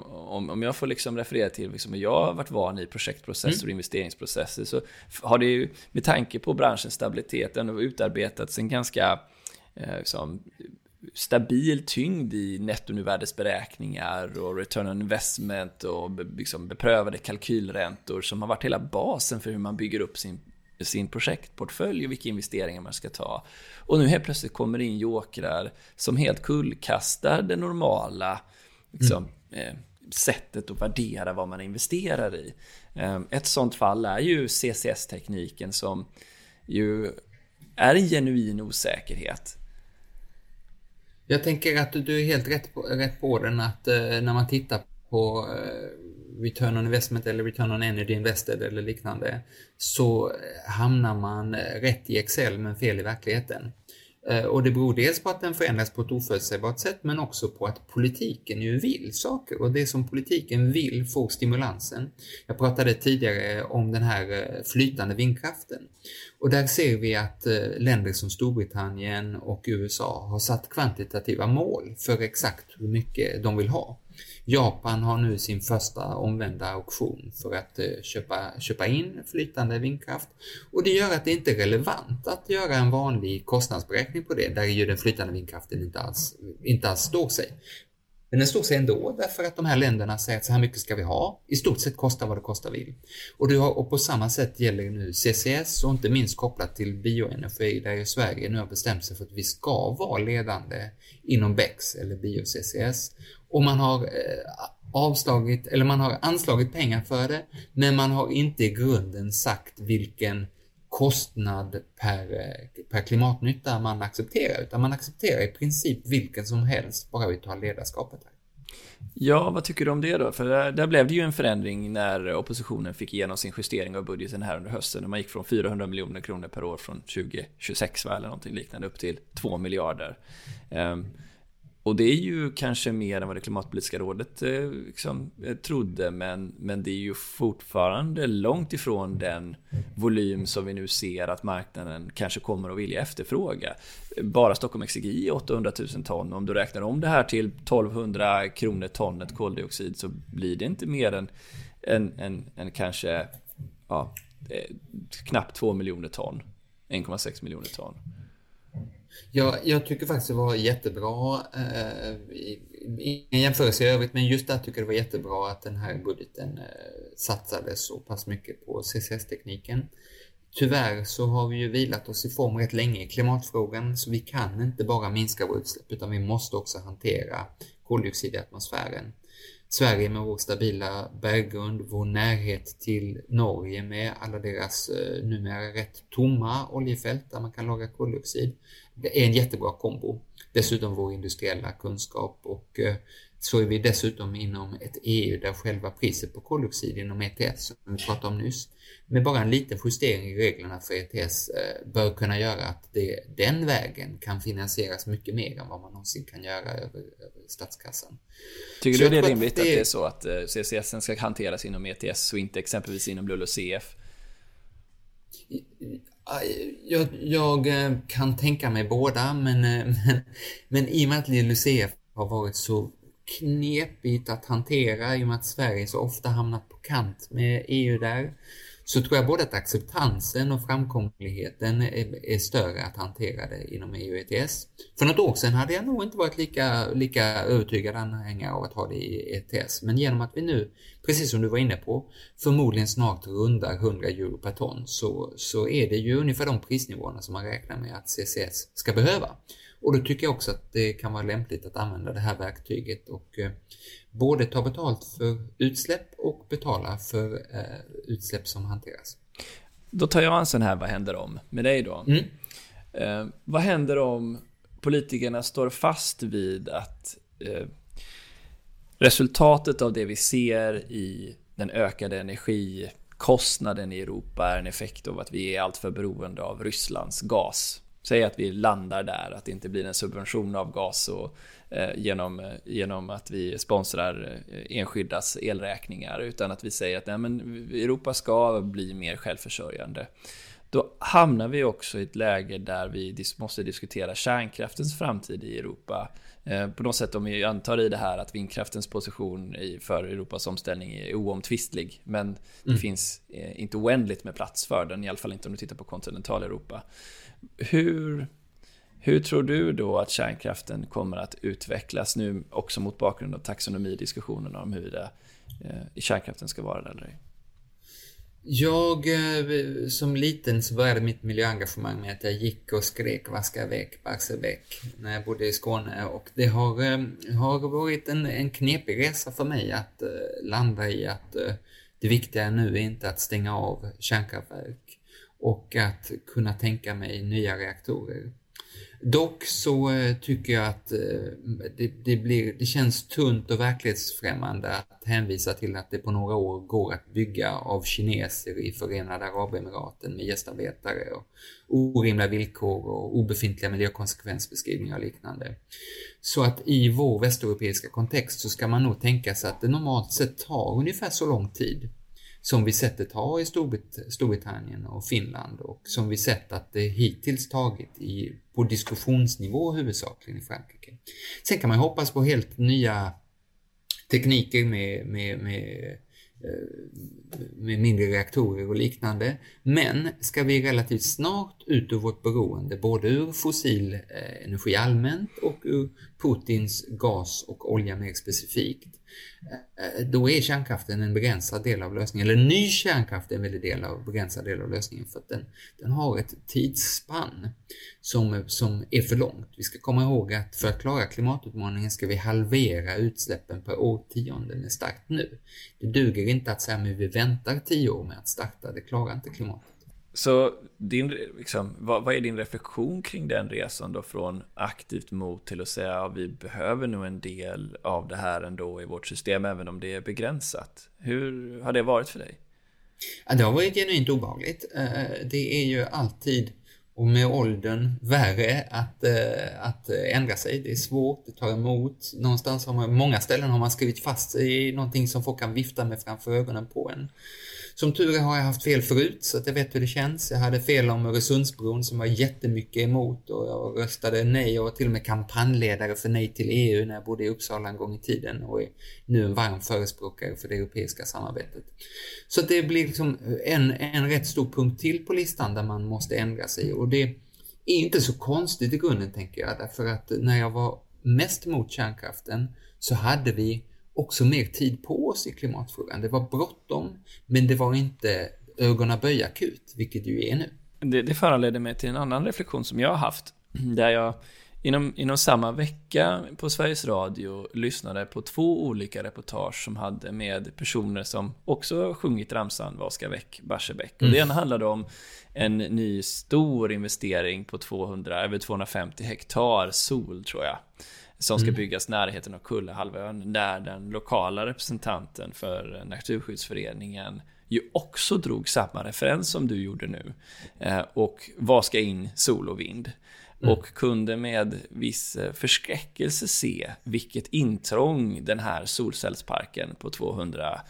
Om, jag får liksom referera till liksom hur jag har varit van i projektprocesser och mm. investeringsprocesser så har det ju med tanke på branschens stabilitet ändå utarbetats en ganska liksom, stabil tyngd i nettonuvärdesberäkningar och return on investment och liksom beprövade kalkylräntor som har varit hela basen för hur man bygger upp sin, sin projektportfölj och vilka investeringar man ska ta. Och nu helt plötsligt kommer det in jokrar som helt kullkastar det normala liksom, mm. Eh, sättet att värdera vad man investerar i. Ehm, ett sånt fall är ju CCS-tekniken som ju är en genuin osäkerhet. Jag tänker att du är helt rätt på, rätt på den att eh, när man tittar på eh, return on investment eller return on energy invested eller liknande så hamnar man rätt i Excel men fel i verkligheten. Eh, och det beror dels på att den förändras på ett oförutsägbart sätt men också på att politiken ju vill saker och det som politiken vill får stimulansen. Jag pratade tidigare om den här eh, flytande vindkraften och där ser vi att eh, länder som Storbritannien och USA har satt kvantitativa mål för exakt hur mycket de vill ha. Japan har nu sin första omvända auktion för att eh, köpa, köpa in flytande vindkraft och det gör att det inte är relevant att göra en vanlig kostnadsberäkning på det, där ju den flytande vindkraften inte alls, inte alls står sig. Men den står sig ändå därför att de här länderna säger att så här mycket ska vi ha, i stort sett kosta vad det kosta vill. Och, du har, och på samma sätt gäller nu CCS och inte minst kopplat till bioenergi där ju Sverige nu har bestämt sig för att vi ska vara ledande inom BEX eller bio-CCS. Och man har eh, avslagit, eller man har anslagit pengar för det, men man har inte i grunden sagt vilken kostnad per, eh, per klimatnytta man accepterar, utan man accepterar i princip vilken som helst, bara vi tar ledarskapet. Här. Ja, vad tycker du om det då? För där, där, blev det ju en förändring när oppositionen fick igenom sin justering av budgeten här under hösten. När man gick från 400 miljoner kronor per år från 2026 va, eller någonting liknande upp till 2 miljarder. Um, och det är ju kanske mer än vad det klimatpolitiska rådet eh, liksom, eh, trodde, men, men det är ju fortfarande långt ifrån den volym som vi nu ser att marknaden kanske kommer att vilja efterfråga. Bara Stockholm Exergi är 800 000 ton. Om du räknar om det här till 1200 kronor tonnet koldioxid så blir det inte mer än, än, än, än kanske ja, eh, knappt 2 miljoner ton. 1,6 miljoner ton. Ja, jag tycker faktiskt det var jättebra, eh, ingen jämförelse i övrigt, men just där tycker jag det var jättebra att den här budgeten eh, satsade så pass mycket på CCS-tekniken. Tyvärr så har vi ju vilat oss i form rätt länge i klimatfrågan, så vi kan inte bara minska våra utsläpp, utan vi måste också hantera koldioxid i atmosfären. Sverige med vår stabila berggrund, vår närhet till Norge med alla deras eh, numera rätt tomma oljefält där man kan lagra koldioxid. Det är en jättebra kombo. Dessutom vår industriella kunskap och eh, så är vi dessutom inom ett EU där själva priset på koldioxid inom ETS, som vi pratade om nyss, med bara en liten justering i reglerna för ETS eh, bör kunna göra att det den vägen kan finansieras mycket mer än vad man någonsin kan göra över, över statskassan. Tycker så du det är rimligt att det... att det är så att eh, CCS ska hanteras inom ETS och inte exempelvis inom LULUCF? Jag, jag, eh, kan tänka mig båda, men, eh, (laughs) men, men i och med att LULUCF har varit så knepigt att hantera i och med att Sverige så ofta hamnat på kant med EU där så tror jag både att acceptansen och framkomligheten är, är, större att hantera det inom EU ETS. För något år sedan hade jag nog inte varit lika, lika övertygad anhängare av att ha det i ETS, men genom att vi nu, precis som du var inne på, förmodligen snart rundar 100 euro per ton så, så är det ju ungefär de prisnivåerna som man räknar med att CCS ska behöva. Och då tycker jag också att det kan vara lämpligt att använda det här verktyget och eh, både ta betalt för utsläpp och betala för eh, utsläpp som hanteras. då tar jag en sån här Vad händer om med dig då. Mm. Eh, vad händer om politikerna står fast vid att eh, resultatet av det vi ser i den ökade energikostnaden i Europa är en effekt av att vi är alltför beroende av Rysslands gas. Säg att vi landar där, att det inte blir en subvention av gas och, genom, eh, genom att vi sponsrar eh, enskildas elräkningar, utan att vi säger att nej, men Europa ska bli mer självförsörjande. Då hamnar vi också i ett läge där vi måste diskutera kärnkraftens framtid i Europa. Eh, på något sätt om vi antar i det här att vindkraftens position för Europas omställning är oomtvistlig. Men det mm. finns eh, inte oändligt med plats för den, i alla fall inte om du tittar på kontinentaleuropa. Hur, hur tror du då att kärnkraften kommer att utvecklas nu också mot bakgrund av taxonomidiskussionerna om huruvida eh, kärnkraften ska vara det eller ej? Jag, eh, som liten så började mitt miljöengagemang med att jag gick och skrek vaska väck Barsebäck när jag bodde i Skåne och det har, eh, har varit en, en knepig resa för mig att uh, landa i att uh, det viktiga nu är inte att stänga av kärnkraftverk och att kunna tänka mig nya reaktorer. Dock så eh, tycker jag att eh, det, det, blir, det känns tunt och verklighetsfrämmande att hänvisa till att det på några år går att bygga av kineser i Förenade Arabemiraten med gästarbetare och orimliga villkor och obefintliga miljökonsekvensbeskrivningar och liknande. Så att i vår västeuropeiska kontext så ska man nog tänka sig att det normalt sett tar ungefär så lång tid som vi sett det ta i Storbritannien och Finland och som vi sett att det hittills tagit i, på diskussionsnivå huvudsakligen i Frankrike. Sen kan man hoppas på helt nya tekniker med, med, med eh, med mindre reaktorer och liknande. Men ska vi relativt snart ut ur vårt beroende, både ur fossil eh, energi allmänt och ur Putins gas och olja mer specifikt, Eh, eh, då är kärnkraften en begränsad del av lösningen. Eller ny kärnkraft är en väldigt del av, begränsad del av lösningen för att den, den har ett tidsspann som, som är för långt. Vi ska komma ihåg att för att klara klimatutmaningen ska vi halvera utsläppen per årtionde med start nu. Det duger inte att säga att vi väntar tio år med att starta, det klarar inte klimatet. Så din, liksom, vad, vad, är din reflektion kring den resan då från aktivt mot till att säga att ja, vi behöver nog en del av det här ändå i vårt system även om det är begränsat. Hur har det varit för dig? Ja, det har varit genuint obehagligt. Eh, det är ju alltid och med åldern värre att, eh, att ändra sig. Det är svårt, det tar emot. Någonstans har man, många ställen har man skrivit fast sig i någonting som folk kan vifta med framför ögonen på en. Som tur är har jag haft fel förut så att jag vet hur det känns. Jag hade fel om Öresundsbron som var jättemycket emot och jag röstade nej. Jag var till och med kampanjledare för nej till EU när jag bodde i Uppsala en gång i tiden och är nu en varm förespråkare för det europeiska samarbetet. Så det blir liksom en, en rätt stor punkt till på listan där man måste ändra sig och det är inte så konstigt i grunden tänker jag därför att när jag var mest emot kärnkraften så hade vi också mer tid på oss i klimatfrågan. Det var bråttom, men det var inte ögonen böja akut, vilket ju är nu. Det, det föranledde mig till en annan reflektion som jag har haft, där jag inom, inom samma vecka på Sveriges Radio lyssnade på två olika reportage som hade med personer som också sjungit ramsan Vad ska väck, Barsebäck. Och det mm. ena handlade om en ny stor investering på 200, över 250 hektar sol tror jag som ska mm. byggas närheten av Kullahalvön där den lokala representanten för Naturskyddsföreningen ju också drog samma referens som du gjorde nu. Eh, och vad ska in sol och vind? Mm. Och kunde med viss eh, förskräckelse se vilket intrång den här solcellsparken på 200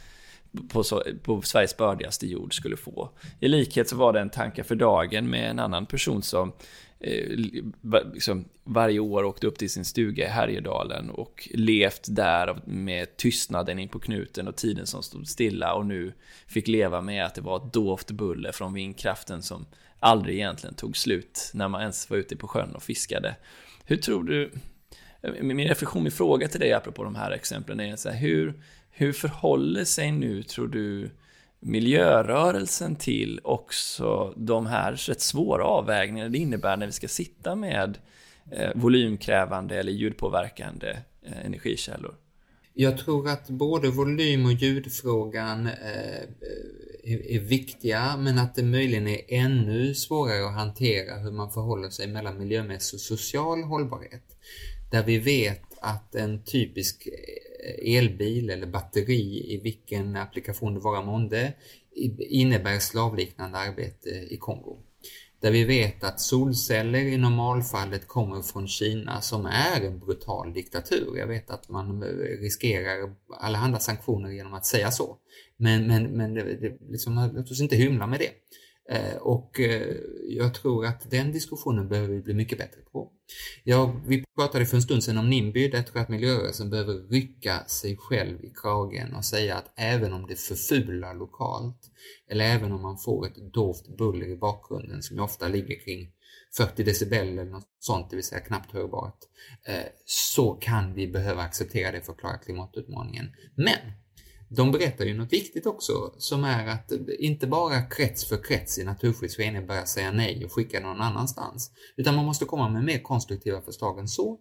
på, på Sveriges bördigaste jord skulle få. I likhet så var det en tanke för dagen med en annan person som Eh, liksom varje år åkt upp till sin stuga i Härjedalen och levt där med tystnaden in på knuten och tiden som stod stilla och nu fick leva med att det var ett dovt buller från vindkraften som aldrig egentligen tog slut när man ens var ute på sjön och fiskade. Hur tror du, eh, min reflektion, min fråga till dig apropå de här exemplen är så här, hur, hur förhåller sig nu, tror du, miljörörelsen till också de här rätt svåra avvägningarna det innebär när vi ska sitta med eh, volymkrävande eller ljudpåverkande eh, energikällor? Jag tror att både volym och ljudfrågan eh, är, är, viktiga men att det möjligen är ännu svårare att hantera hur man förhåller sig mellan miljömässig och social hållbarhet. Där vi vet att en typisk elbil eller batteri i vilken applikation det vara månde innebär slavliknande arbete i Kongo. Där vi vet att solceller i normalfallet kommer från Kina som är en brutal diktatur. Jag vet att man eh, riskerar alla sanktioner genom att säga så. Men, men, men det, det, liksom, låt oss inte hymla med det. Eh, och eh, jag tror att den diskussionen behöver vi bli mycket bättre på. Ja, vi pratade för en stund sedan om NIMBY, där jag tror att miljörörelsen behöver rycka sig själv i kragen och säga att även om det förfular lokalt, eller även om man får ett dovt buller i bakgrunden som ofta ligger kring 40 decibel eller något sånt, det vill säga knappt hörbart, eh, så kan vi behöva acceptera det för att klara klimatutmaningen. Men de berättar ju något viktigt också, som är att inte bara krets för krets i Naturskyddsföreningen börjar säga nej och skicka någon annanstans, utan man måste komma med mer konstruktiva förslag än så.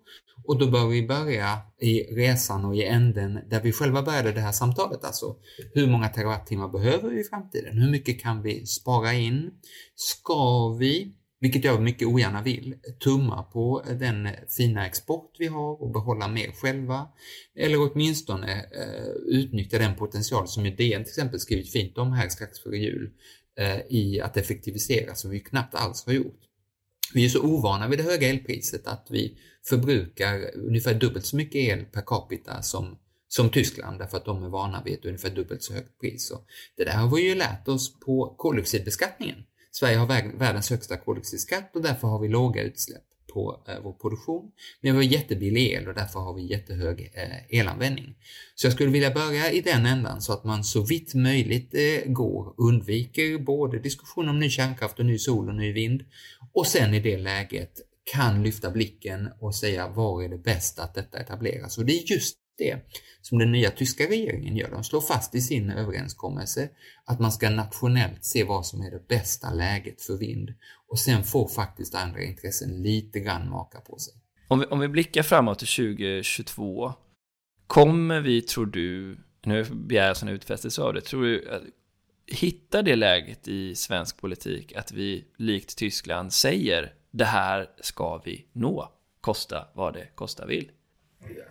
Och då bör vi börja i resan och i änden där vi själva började det här samtalet, alltså hur många terawattimmar behöver vi i framtiden? Hur mycket kan vi spara in? Ska vi vilket jag mycket ogärna vill, tumma på den fina export vi har och behålla mer själva. Eller åtminstone eh, utnyttja den potential som ju DN till exempel skrivit fint om här strax före jul eh, i att effektivisera som vi knappt alls har gjort. Vi är så ovana vid det höga elpriset att vi förbrukar ungefär dubbelt så mycket el per capita som, som Tyskland därför att de är vana vid ett ungefär dubbelt så högt pris. Och det där har vi ju lärt oss på koldioxidbeskattningen. Sverige har världens högsta koldioxidskatt och därför har vi låga utsläpp på eh, vår produktion. Men vi har jättebillig el och därför har vi jättehög eh, elanvändning. Så jag skulle vilja börja i den ändan så att man så vitt möjligt eh, går undviker både diskussion om ny kärnkraft och ny sol och ny vind och sen i det läget kan lyfta blicken och säga var är det bäst att detta etableras? Och det är just det som den nya tyska regeringen gör. De slår fast i sin överenskommelse att man ska nationellt se vad som är det bästa läget för vind och sen får faktiskt andra intressen lite grann maka på sig. Om vi, om vi blickar framåt till 2022, kommer vi, tror du, nu begär jag en utfästelse av det, tror du hitta det läget i svensk politik att vi likt Tyskland säger det här ska vi nå, kosta vad det kosta vill?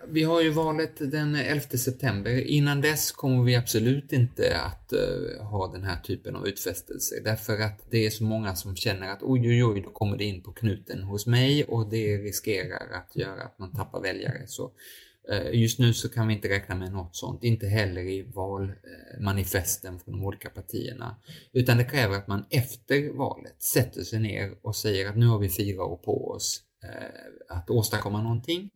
Vi har ju valet den 11 september. Innan dess kommer vi absolut inte att uh, ha den här typen av utfästelser. Därför att det är så många som känner att oj, oj, oj, då kommer det in på knuten hos mig och det riskerar att göra att man tappar väljare. Så uh, just nu så kan vi inte räkna med något sånt, inte heller i valmanifesten eh, från de olika partierna. Utan det kräver att man efter valet sätter sig ner och säger att nu har vi fyra år på oss uh, att åstadkomma någonting.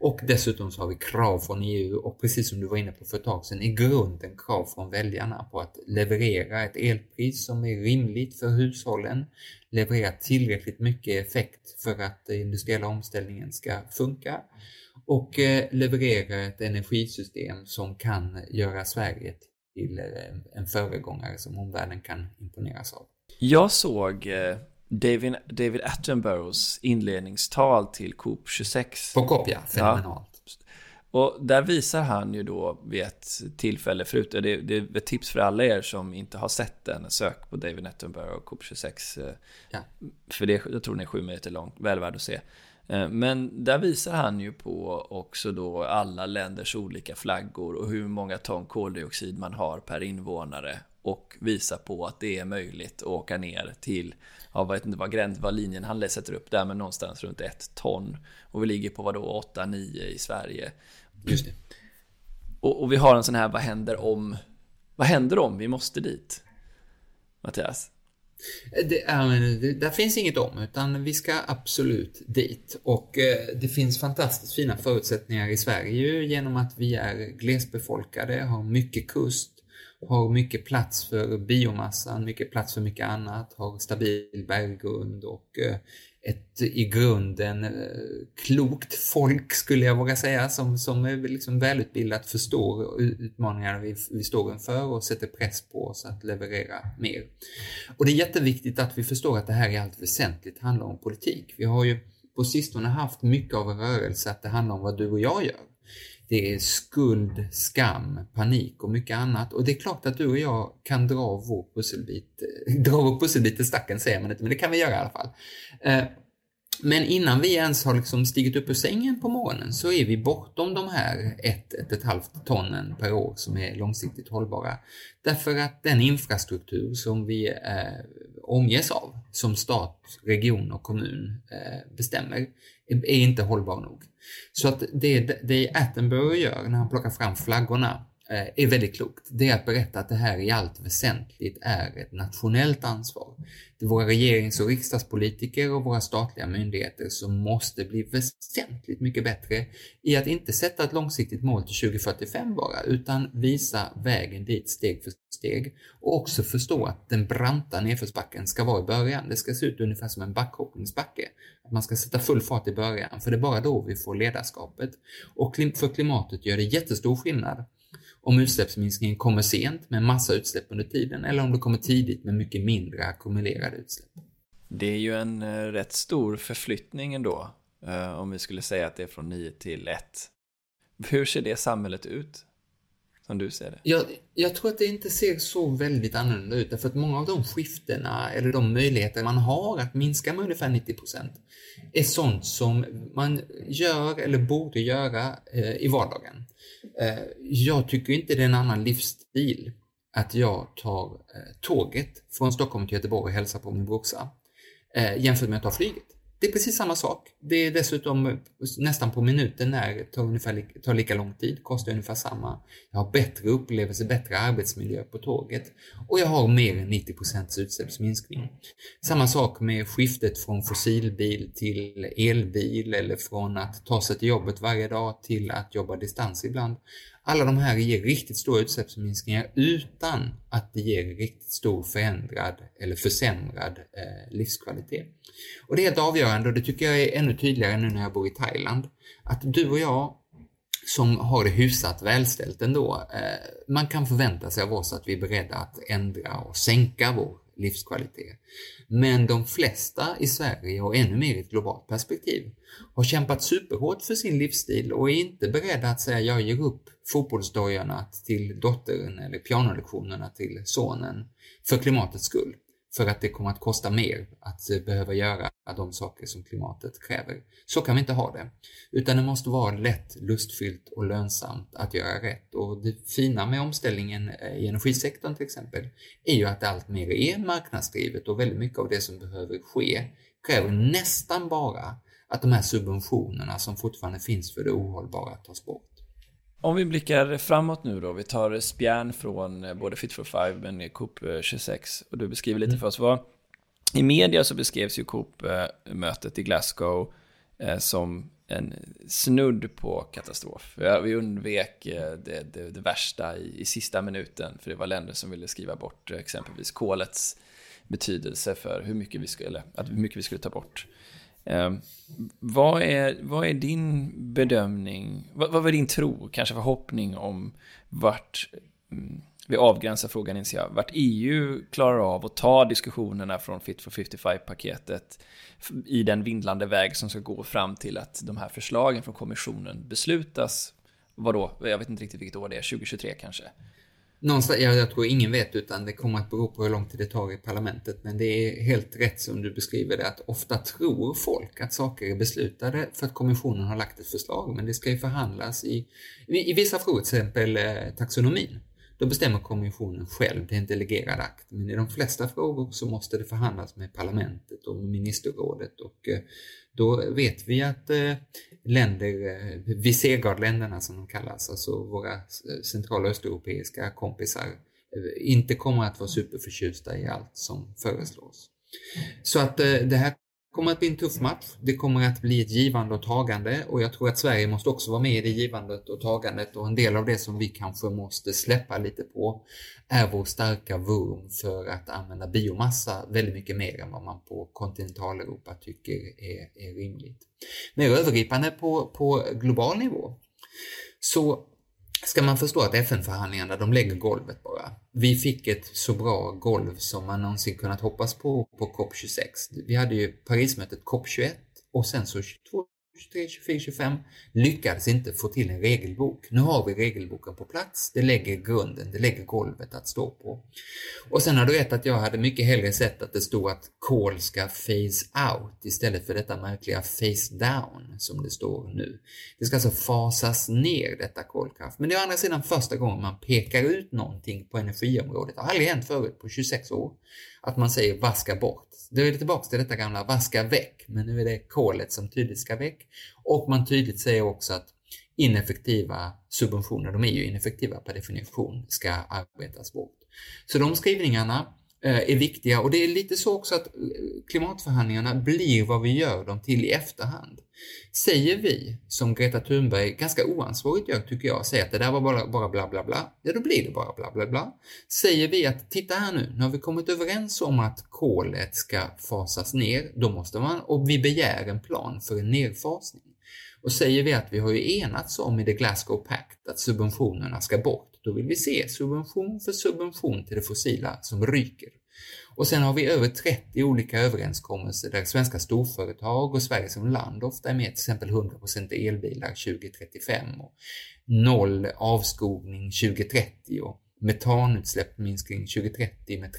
Och dessutom så har vi krav från EU och precis som du var inne på för ett tag sedan, i grunden krav från väljarna på att leverera ett elpris som är rimligt för hushållen, leverera tillräckligt mycket effekt för att den industriella omställningen ska funka och eh, leverera ett energisystem som kan göra Sverige till eh, en föregångare som omvärlden kan imponeras av. Jag såg eh, David, David Attenboroughs inledningstal till COP 26. På COP ja, fenomenalt. Och där visar han ju då vid ett tillfälle, förut, det, det är ett tips för alla er som inte har sett den, sök på David Attenborough COP 26. Eh, ja. För det, jag tror den är sju minuter lång, väl värd att se. Eh, men där visar han ju på också då alla länders olika flaggor och hur många ton koldioxid man har per invånare och visar på att det är möjligt att åka ner till, jag vet inte vad, gräns, vad linjen han sätter upp där, men någonstans runt ett ton. Och vi ligger på vad då, 8-9 i Sverige. Just det. Och, och, vi har en sån här, vad händer om, vad händer om vi måste dit? Mattias? Det, det, där finns inget om, utan vi ska absolut dit. Och eh, det finns fantastiskt fina förutsättningar i Sverige genom att vi är glesbefolkade, har mycket kust, har mycket plats för biomassan, mycket plats för mycket annat, har stabil berggrund och eh, ett i grunden eh, klokt folk skulle jag våga säga som, som är liksom välutbildat förstår utmaningarna vi, vi står inför och sätter press på oss att leverera mer. Och det är jätteviktigt att vi förstår att det här i allt väsentligt handlar om politik. Vi har ju på sistone haft mycket av en rörelse att det handlar om vad du och jag gör det är skuld, skam, panik och mycket annat. Och det är klart att du och jag kan dra vår pusselbit, (laughs) dra vår pusselbit till stacken säger man inte, men det kan vi göra i alla fall. Eh, men innan vi ens har liksom stigit upp ur sängen på morgonen så är vi bortom de här ett, ett, ett halvt tonnen per år som är långsiktigt hållbara. Därför att den infrastruktur som vi eh, omges av, som stat, region och kommun eh, bestämmer, är, inte hållbar nog. Så att det, det Attenborough gör när han plockar fram flaggorna Eh, är väldigt klokt, det är att berätta att det här i allt väsentligt är ett nationellt ansvar. Det är våra regerings och riksdagspolitiker och våra statliga myndigheter som måste bli väsentligt mycket bättre i att inte sätta ett långsiktigt mål till 2045 bara, utan visa vägen dit steg för steg och också förstå att den branta nedförsbacken ska vara i början. Det ska se ut ungefär som en backhoppningsbacke. Att man ska sätta full fart i början, för det är bara då vi får ledarskapet. Och för klimatet gör det jättestor skillnad om utsläppsminskningen kommer sent med massa utsläpp under tiden eller om det kommer tidigt med mycket mindre ackumulerade utsläpp. Det är ju en eh, rätt stor förflyttning ändå, eh, om vi skulle säga att det är från 9 till 1. Hur ser det samhället ut? Som du ser det? Jag, jag tror att det inte ser så väldigt annorlunda ut, därför att många av de skiftena, eller de möjligheter man har att minska med ungefär 90% är sånt som man gör eller borde göra eh, i vardagen. Eh, jag tycker inte det är en annan livsstil att jag tar eh, tåget från Stockholm till Göteborg och hälsar på min brorsa eh, jämfört med att ta flyget. Det är precis samma sak. Det är dessutom eh, nästan på minuten när, tar, ungefär, tar lika lång tid, kostar ungefär samma. Jag har bättre upplevelse, bättre arbetsmiljö på tåget och jag har mer än 90 utsläppsminskning. Samma sak med skiftet från fossilbil till elbil eller från att ta sig till jobbet varje dag till att jobba distans ibland. Alla de här ger riktigt stora utsläppsminskningar utan att det ger riktigt stor förändrad eller försämrad eh, livskvalitet. Och det är helt avgörande och det tycker jag är ännu tydligare nu när jag bor i Thailand. Att du och jag som har det hyfsat välställt ändå, eh, man kan förvänta sig av oss att vi är beredda att ändra och sänka vår livskvalitet. Men de flesta i Sverige och ännu mer i ett globalt perspektiv har kämpat superhårt för sin livsstil och är inte beredda att säga jag ger upp fotbollsdojorna till dottern eller pianolektionerna till sonen för klimatets skull för att det kommer att kosta mer att eh, behöva göra de saker som klimatet kräver. Så kan vi inte ha det. Utan det måste vara lätt, lustfyllt och lönsamt att göra rätt. Och det fina med omställningen eh, i energisektorn till exempel är ju att det allt mer är marknadsdrivet och väldigt mycket av det som behöver ske kräver nästan bara att de här subventionerna som fortfarande finns för det ohållbara tas bort. Om vi blickar framåt nu då, vi tar spjärn från eh, både Fit for Five men COP26 och du beskriver lite mm. för oss vad i media så beskrevs ju COP-mötet i Glasgow eh, som en snudd på katastrof. Vi undvek eh, det, det, det värsta i, i, sista minuten, för det var länder som ville skriva bort exempelvis kolets betydelse för hur mycket vi skulle, att hur mycket vi skulle ta bort. Eh, vad, är, vad är din bedömning, vad, vad är din tro, kanske förhoppning om vart, mm, vi avgränsar frågan inser jag, vart EU klarar av att ta diskussionerna från Fit for 55-paketet i den vindlande väg som ska gå fram till att de här förslagen från kommissionen beslutas, vadå, jag vet inte riktigt vilket år det är, 2023 kanske? Någonstans, jag, jag tror ingen vet utan det kommer att bero på hur lång tid det tar i parlamentet. Men det är helt rätt som du beskriver det att ofta tror folk att saker är beslutade för att kommissionen har lagt ett förslag. Men det ska ju förhandlas i, i, i vissa frågor, till exempel eh, taxonomin. Då bestämmer kommissionen själv, det är en delegerad akt. Men i de flesta frågor så måste det förhandlas med parlamentet och med ministerrådet och eh, då vet vi att eh, länder, eh, Visegrad-länderna som de kallas, alltså våra eh, central och östeuropeiska kompisar, eh, inte kommer att vara superförtjusta i allt som föreslås. Så att eh, det här kommer att bli en tuff match. Det kommer att bli ett givande och tagande och jag tror att Sverige måste också vara med i det givandet och tagandet och en del av det som vi kanske måste släppa lite på är vår starka vurm för att använda biomassa väldigt mycket mer än vad man på kontinentaleuropa tycker är, är rimligt. Mer övergripande på, på global nivå så ska man förstå att FN-förhandlingarna, de lägger golvet bara. Vi fick ett så bra golv som man någonsin kunnat hoppas på på COP26. Vi hade ju Parismötet COP21 och sen så 22. 23, 24, 25 lyckades inte få till en regelbok. Nu har vi regelboken på plats, det lägger grunden, det lägger golvet att stå på. Och sen har du rätt att jag hade mycket hellre sett att det stod att kol ska phase out istället för detta märkliga face down som det står nu. Det ska alltså fasas ner detta kolkraft. Men det är å andra sidan första gången man pekar ut någonting på energiområdet. Det har aldrig hänt förut på 26 år. Att man säger vaska bort. Då är det tillbaka till detta gamla vaska väck, men nu är det kolet som tydligt ska väck. Och man tydligt säger också att ineffektiva subventioner, de är ju ineffektiva per definition, ska arbetas bort. Så de skrivningarna Eh, är viktiga och det är lite så också att eh, klimatförhandlingarna blir vad vi gör dem till i efterhand. Säger vi, som Greta Thunberg ganska oansvarigt gör tycker jag, säger att det där var bara, bara bla bla bla, ja då blir det bara bla bla bla. Säger vi att titta här nu, nu har vi kommit överens om att kolet ska fasas ner, då måste man, och vi begär en plan för en nedfasning. Och säger vi att vi har ju enats om i The Glasgow Pact att subventionerna ska bort, då vill vi se subvention för subvention till det fossila som ryker. Och sen har vi över 30 olika överenskommelser där svenska storföretag och Sverige som land ofta är med, till exempel 100% elbilar 2035 och noll avskogning 2030 och metanutsläppsminskning 2030 med 30%.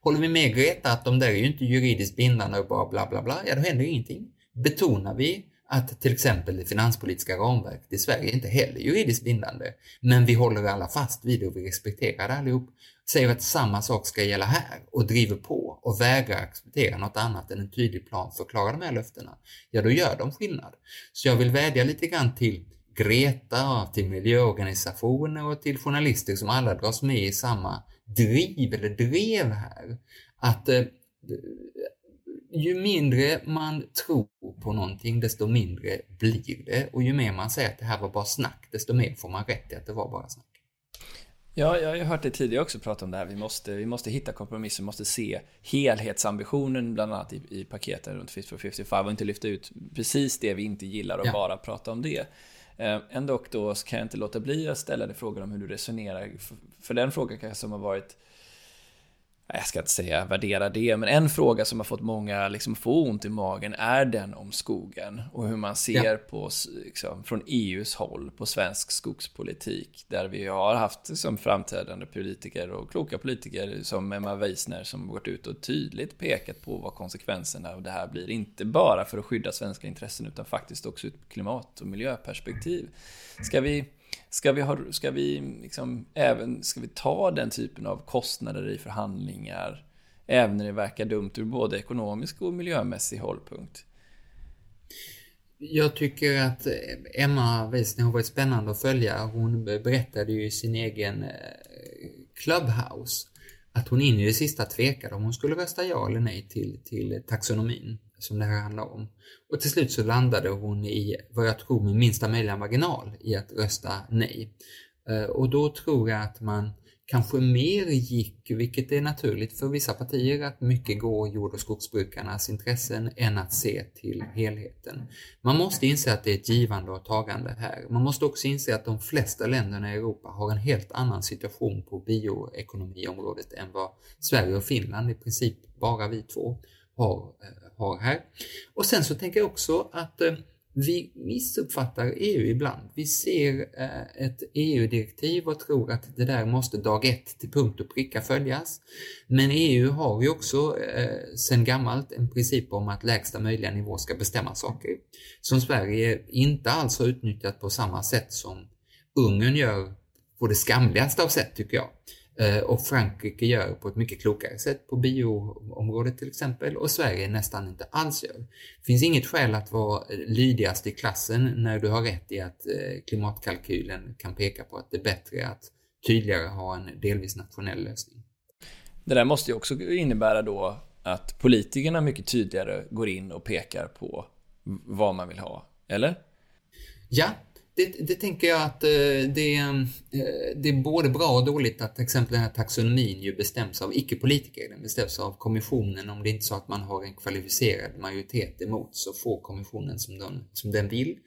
Håller vi med Greta att de där är ju inte juridiskt bindande och bara bla bla bla, ja då händer ingenting. Betonar vi att till exempel det finanspolitiska ramverket i Sverige inte heller är juridiskt bindande, men vi håller alla fast vid det och vi respekterar det allihop, säger att samma sak ska gälla här och driver på och vägrar acceptera något annat än en tydlig plan för att klara de här löftena, ja då gör de skillnad. Så jag vill vädja lite grann till Greta, till miljöorganisationer och till journalister som alla dras med i samma driv eller drev här, att eh, ju mindre man tror på någonting, desto mindre blir det. Och ju mer man säger att det här var bara snack, desto mer får man rätt i att det var bara snack. Ja, jag har ju hört dig tidigare också prata om det här. Vi måste, vi måste hitta kompromisser, vi måste se helhetsambitionen bland annat i, i paketen runt Fit for 55 och inte lyfta ut precis det vi inte gillar och ja. bara prata om det. Eh, ändå då så kan jag inte låta bli att ställa dig frågor om hur du resonerar. För, för den frågan kanske som har varit jag ska inte säga värdera det, men en fråga som har fått många liksom få ont i magen är den om skogen och hur man ser ja. på, liksom, från EUs håll på svensk skogspolitik. Där vi har haft som framträdande politiker och kloka politiker som Emma Weisner som gått ut och tydligt pekat på vad konsekvenserna av det här blir. Inte bara för att skydda svenska intressen utan faktiskt också ur klimat och miljöperspektiv. Ska vi Ska vi, ha, ska vi liksom även ska vi ta den typen av kostnader i förhandlingar även när det verkar dumt ur både ekonomisk och miljömässig hållpunkt? Jag tycker att Emma Wiesner har varit spännande att följa. Hon berättade ju i sin egen eh, Clubhouse att hon in i det sista tvekade om hon skulle rösta ja eller nej till, till taxonomin som det här handlar om. Och till slut så landade hon i vad jag tror med minsta möjliga marginal i att rösta nej. Eh, och då tror jag att man kanske mer gick, vilket är naturligt för vissa partier, att mycket går jord och skogsbrukarnas intressen än att se till helheten. Man måste inse att det är ett givande och tagande här. Man måste också inse att de flesta länderna i Europa har en helt annan situation på bioekonomiområdet än vad Sverige och Finland, i princip bara vi två, har, eh, har här. Och sen så tänker jag också att eh, vi missuppfattar EU ibland. Vi ser eh, ett EU-direktiv och tror att det där måste dag ett till punkt och pricka följas. Men EU har ju också eh, sedan gammalt en princip om att lägsta möjliga nivå ska bestämma saker. Som Sverige inte alls har utnyttjat på samma sätt som Ungern gör på det skamligaste av sätt tycker jag. Eh, och Frankrike gör på ett mycket klokare sätt på bioområdet till exempel och Sverige nästan inte alls gör. Det finns inget skäl att vara lydigast i klassen när du har rätt i att eh, klimatkalkylen kan peka på att det är bättre att tydligare ha en delvis nationell lösning. Det där måste ju också innebära då att politikerna mycket tydligare går in och pekar på vad man vill ha, eller? Ja, det, det, tänker jag att eh, det, eh, det är både bra och dåligt att till exempel den här taxonomin ju bestäms av icke-politiker. Den bestäms av kommissionen. Om det inte är så att man har en kvalificerad majoritet emot så får kommissionen som den, som den vill.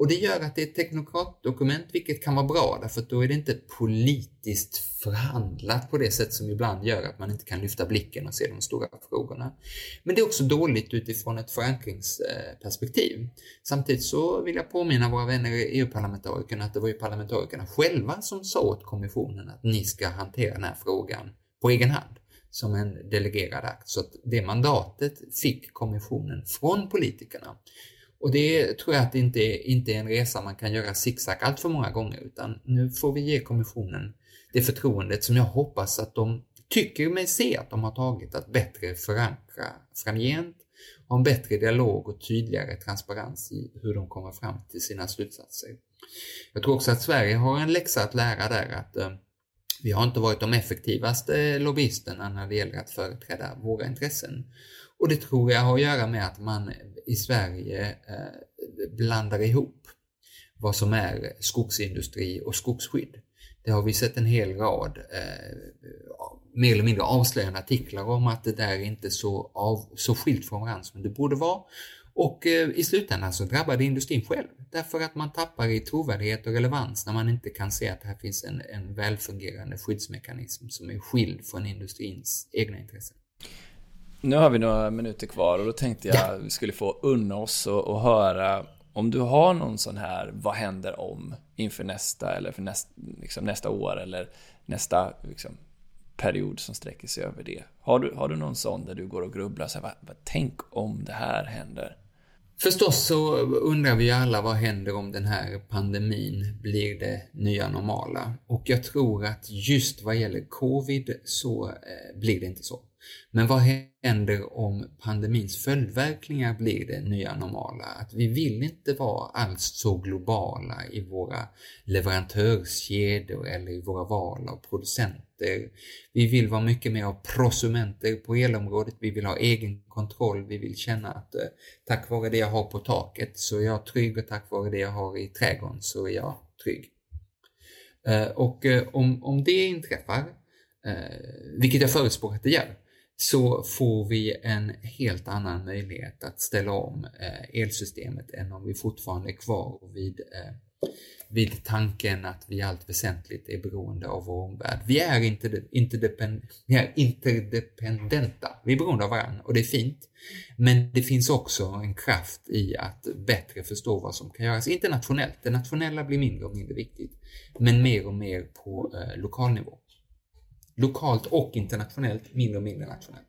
Och det gör att det är ett teknokratdokument, vilket kan vara bra därför att då är det inte politiskt förhandlat på det sätt som ibland gör att man inte kan lyfta blicken och se de stora frågorna. Men det är också dåligt utifrån ett förankringsperspektiv. Samtidigt så vill jag påminna våra vänner i EU-parlamentarikerna att det var ju parlamentarikerna själva som sa åt kommissionen att ni ska hantera den här frågan på egen hand som en delegerad akt. Så att det mandatet fick kommissionen från politikerna. Och det tror jag att det inte är, inte är en resa man kan göra zigzag allt för många gånger, utan nu får vi ge kommissionen det förtroendet som jag hoppas att de tycker mig se att de har tagit att bättre förankra framgent, ha en bättre dialog och tydligare transparens i hur de kommer fram till sina slutsatser. Jag tror också att Sverige har en läxa att lära där att eh, vi har inte varit de effektivaste lobbyisterna när det gäller att företräda våra intressen. Och det tror jag har att göra med att man i Sverige eh, blandar ihop vad som är skogsindustri och skogsskydd. Det har vi sett en hel rad eh, mer eller mindre avslöjande artiklar om att det där är inte så, av, så skilt från varandra som det borde vara. Och eh, i slutändan så drabbar det industrin själv därför att man tappar i trovärdighet och relevans när man inte kan se att här finns en, en välfungerande skyddsmekanism som är skild från industrins egna intressen. Nu har vi några minuter kvar och då tänkte jag ja. vi skulle få unna oss och, och, höra om du har någon sån här vad händer om inför nästa eller för näst, liksom nästa år eller nästa liksom, period som sträcker sig över det. Har du, har du någon sån där du går och grubblar så här, vad, vad, tänk om det här händer? Förstås så undrar vi alla vad händer om den här pandemin blir det nya normala? Och jag tror att just vad gäller covid så eh, blir det inte så. Men vad händer om pandemins följdverkningar blir det nya normala? Att vi vill inte vara alls så globala i våra leverantörskedjor eller i våra val av producenter. Vi vill vara mycket mer av prosumenter på elområdet, vi vill ha egen kontroll, vi vill känna att eh, tack vare det jag har på taket så är jag trygg och tack vare det jag har i trädgården så är jag trygg. Eh, och eh, om, om det inträffar, eh, vilket jag förutspår att det gör, så får vi en helt annan möjlighet att ställa om eh, elsystemet än om vi fortfarande är kvar vid, eh, vid tanken att vi allt väsentligt är beroende av vår omvärld. Vi är, inte, interdepend, vi är interdependenta, vi är beroende av varandra och det är fint. Men det finns också en kraft i att bättre förstå vad som kan göras internationellt. Det nationella blir mindre och mindre viktigt, men mer och mer på eh, lokal nivå lokalt och internationellt, mindre och mindre nationellt.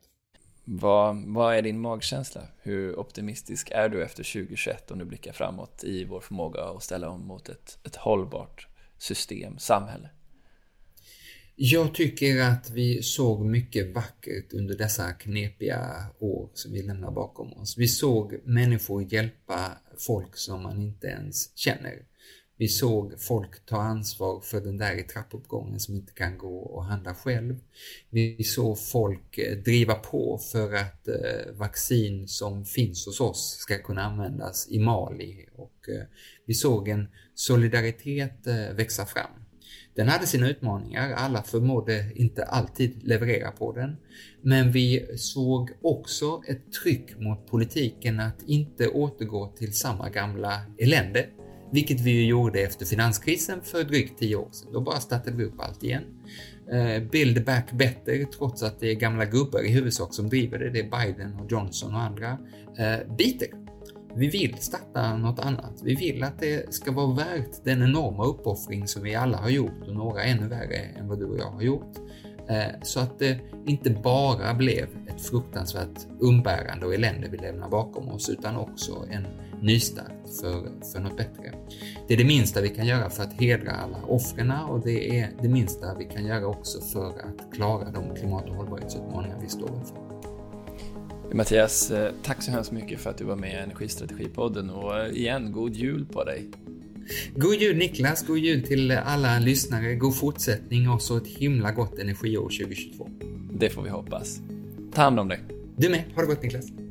Vad, vad är din magkänsla? Hur optimistisk är du efter 2021 om du blickar framåt i vår förmåga att ställa om mot ett, ett hållbart system, samhälle? Jag tycker att vi såg mycket vackert under dessa knepiga år som vi lämnar bakom oss. Vi såg människor hjälpa folk som man inte ens känner. Vi såg folk ta ansvar för den där i trappuppgången som inte kan gå och handla själv. Vi såg folk eh, driva på för att eh, vaccin som finns hos oss ska kunna användas i Mali och eh, vi såg en solidaritet växa fram. Den hade sina utmaningar, alla förmådde inte alltid leverera på den. Men vi såg också ett tryck mot politiken att inte återgå till samma gamla elände vilket vi ju gjorde efter finanskrisen för drygt tio år sedan. Då bara startade vi upp allt igen. Eh, build back better, trots att det är gamla gubbar i huvudsak som driver det. Det är Biden och Johnson och andra. Eh, biter. Vi vill starta något annat. Vi vill att det ska vara värt den enorma uppoffring som vi alla har gjort och några ännu värre än vad du och jag har gjort. Eh, så att det inte bara blev ett fruktansvärt umbärande och elände vi lämnar bakom oss utan också en nystart för, för något bättre. Det är det minsta vi kan göra för att hedra alla offren och det är det minsta vi kan göra också för att klara de klimat och hållbarhetsutmaningar vi står inför. Mattias, eh, tack så hemskt mycket för att du var med i Energistrategipodden och eh, igen, god jul på dig! God jul Niklas, god jul till alla lyssnare, god fortsättning och så ett himla gott energiår 2022. Det får vi hoppas. Ta hand om dig. Du med, ha det gott Niklas.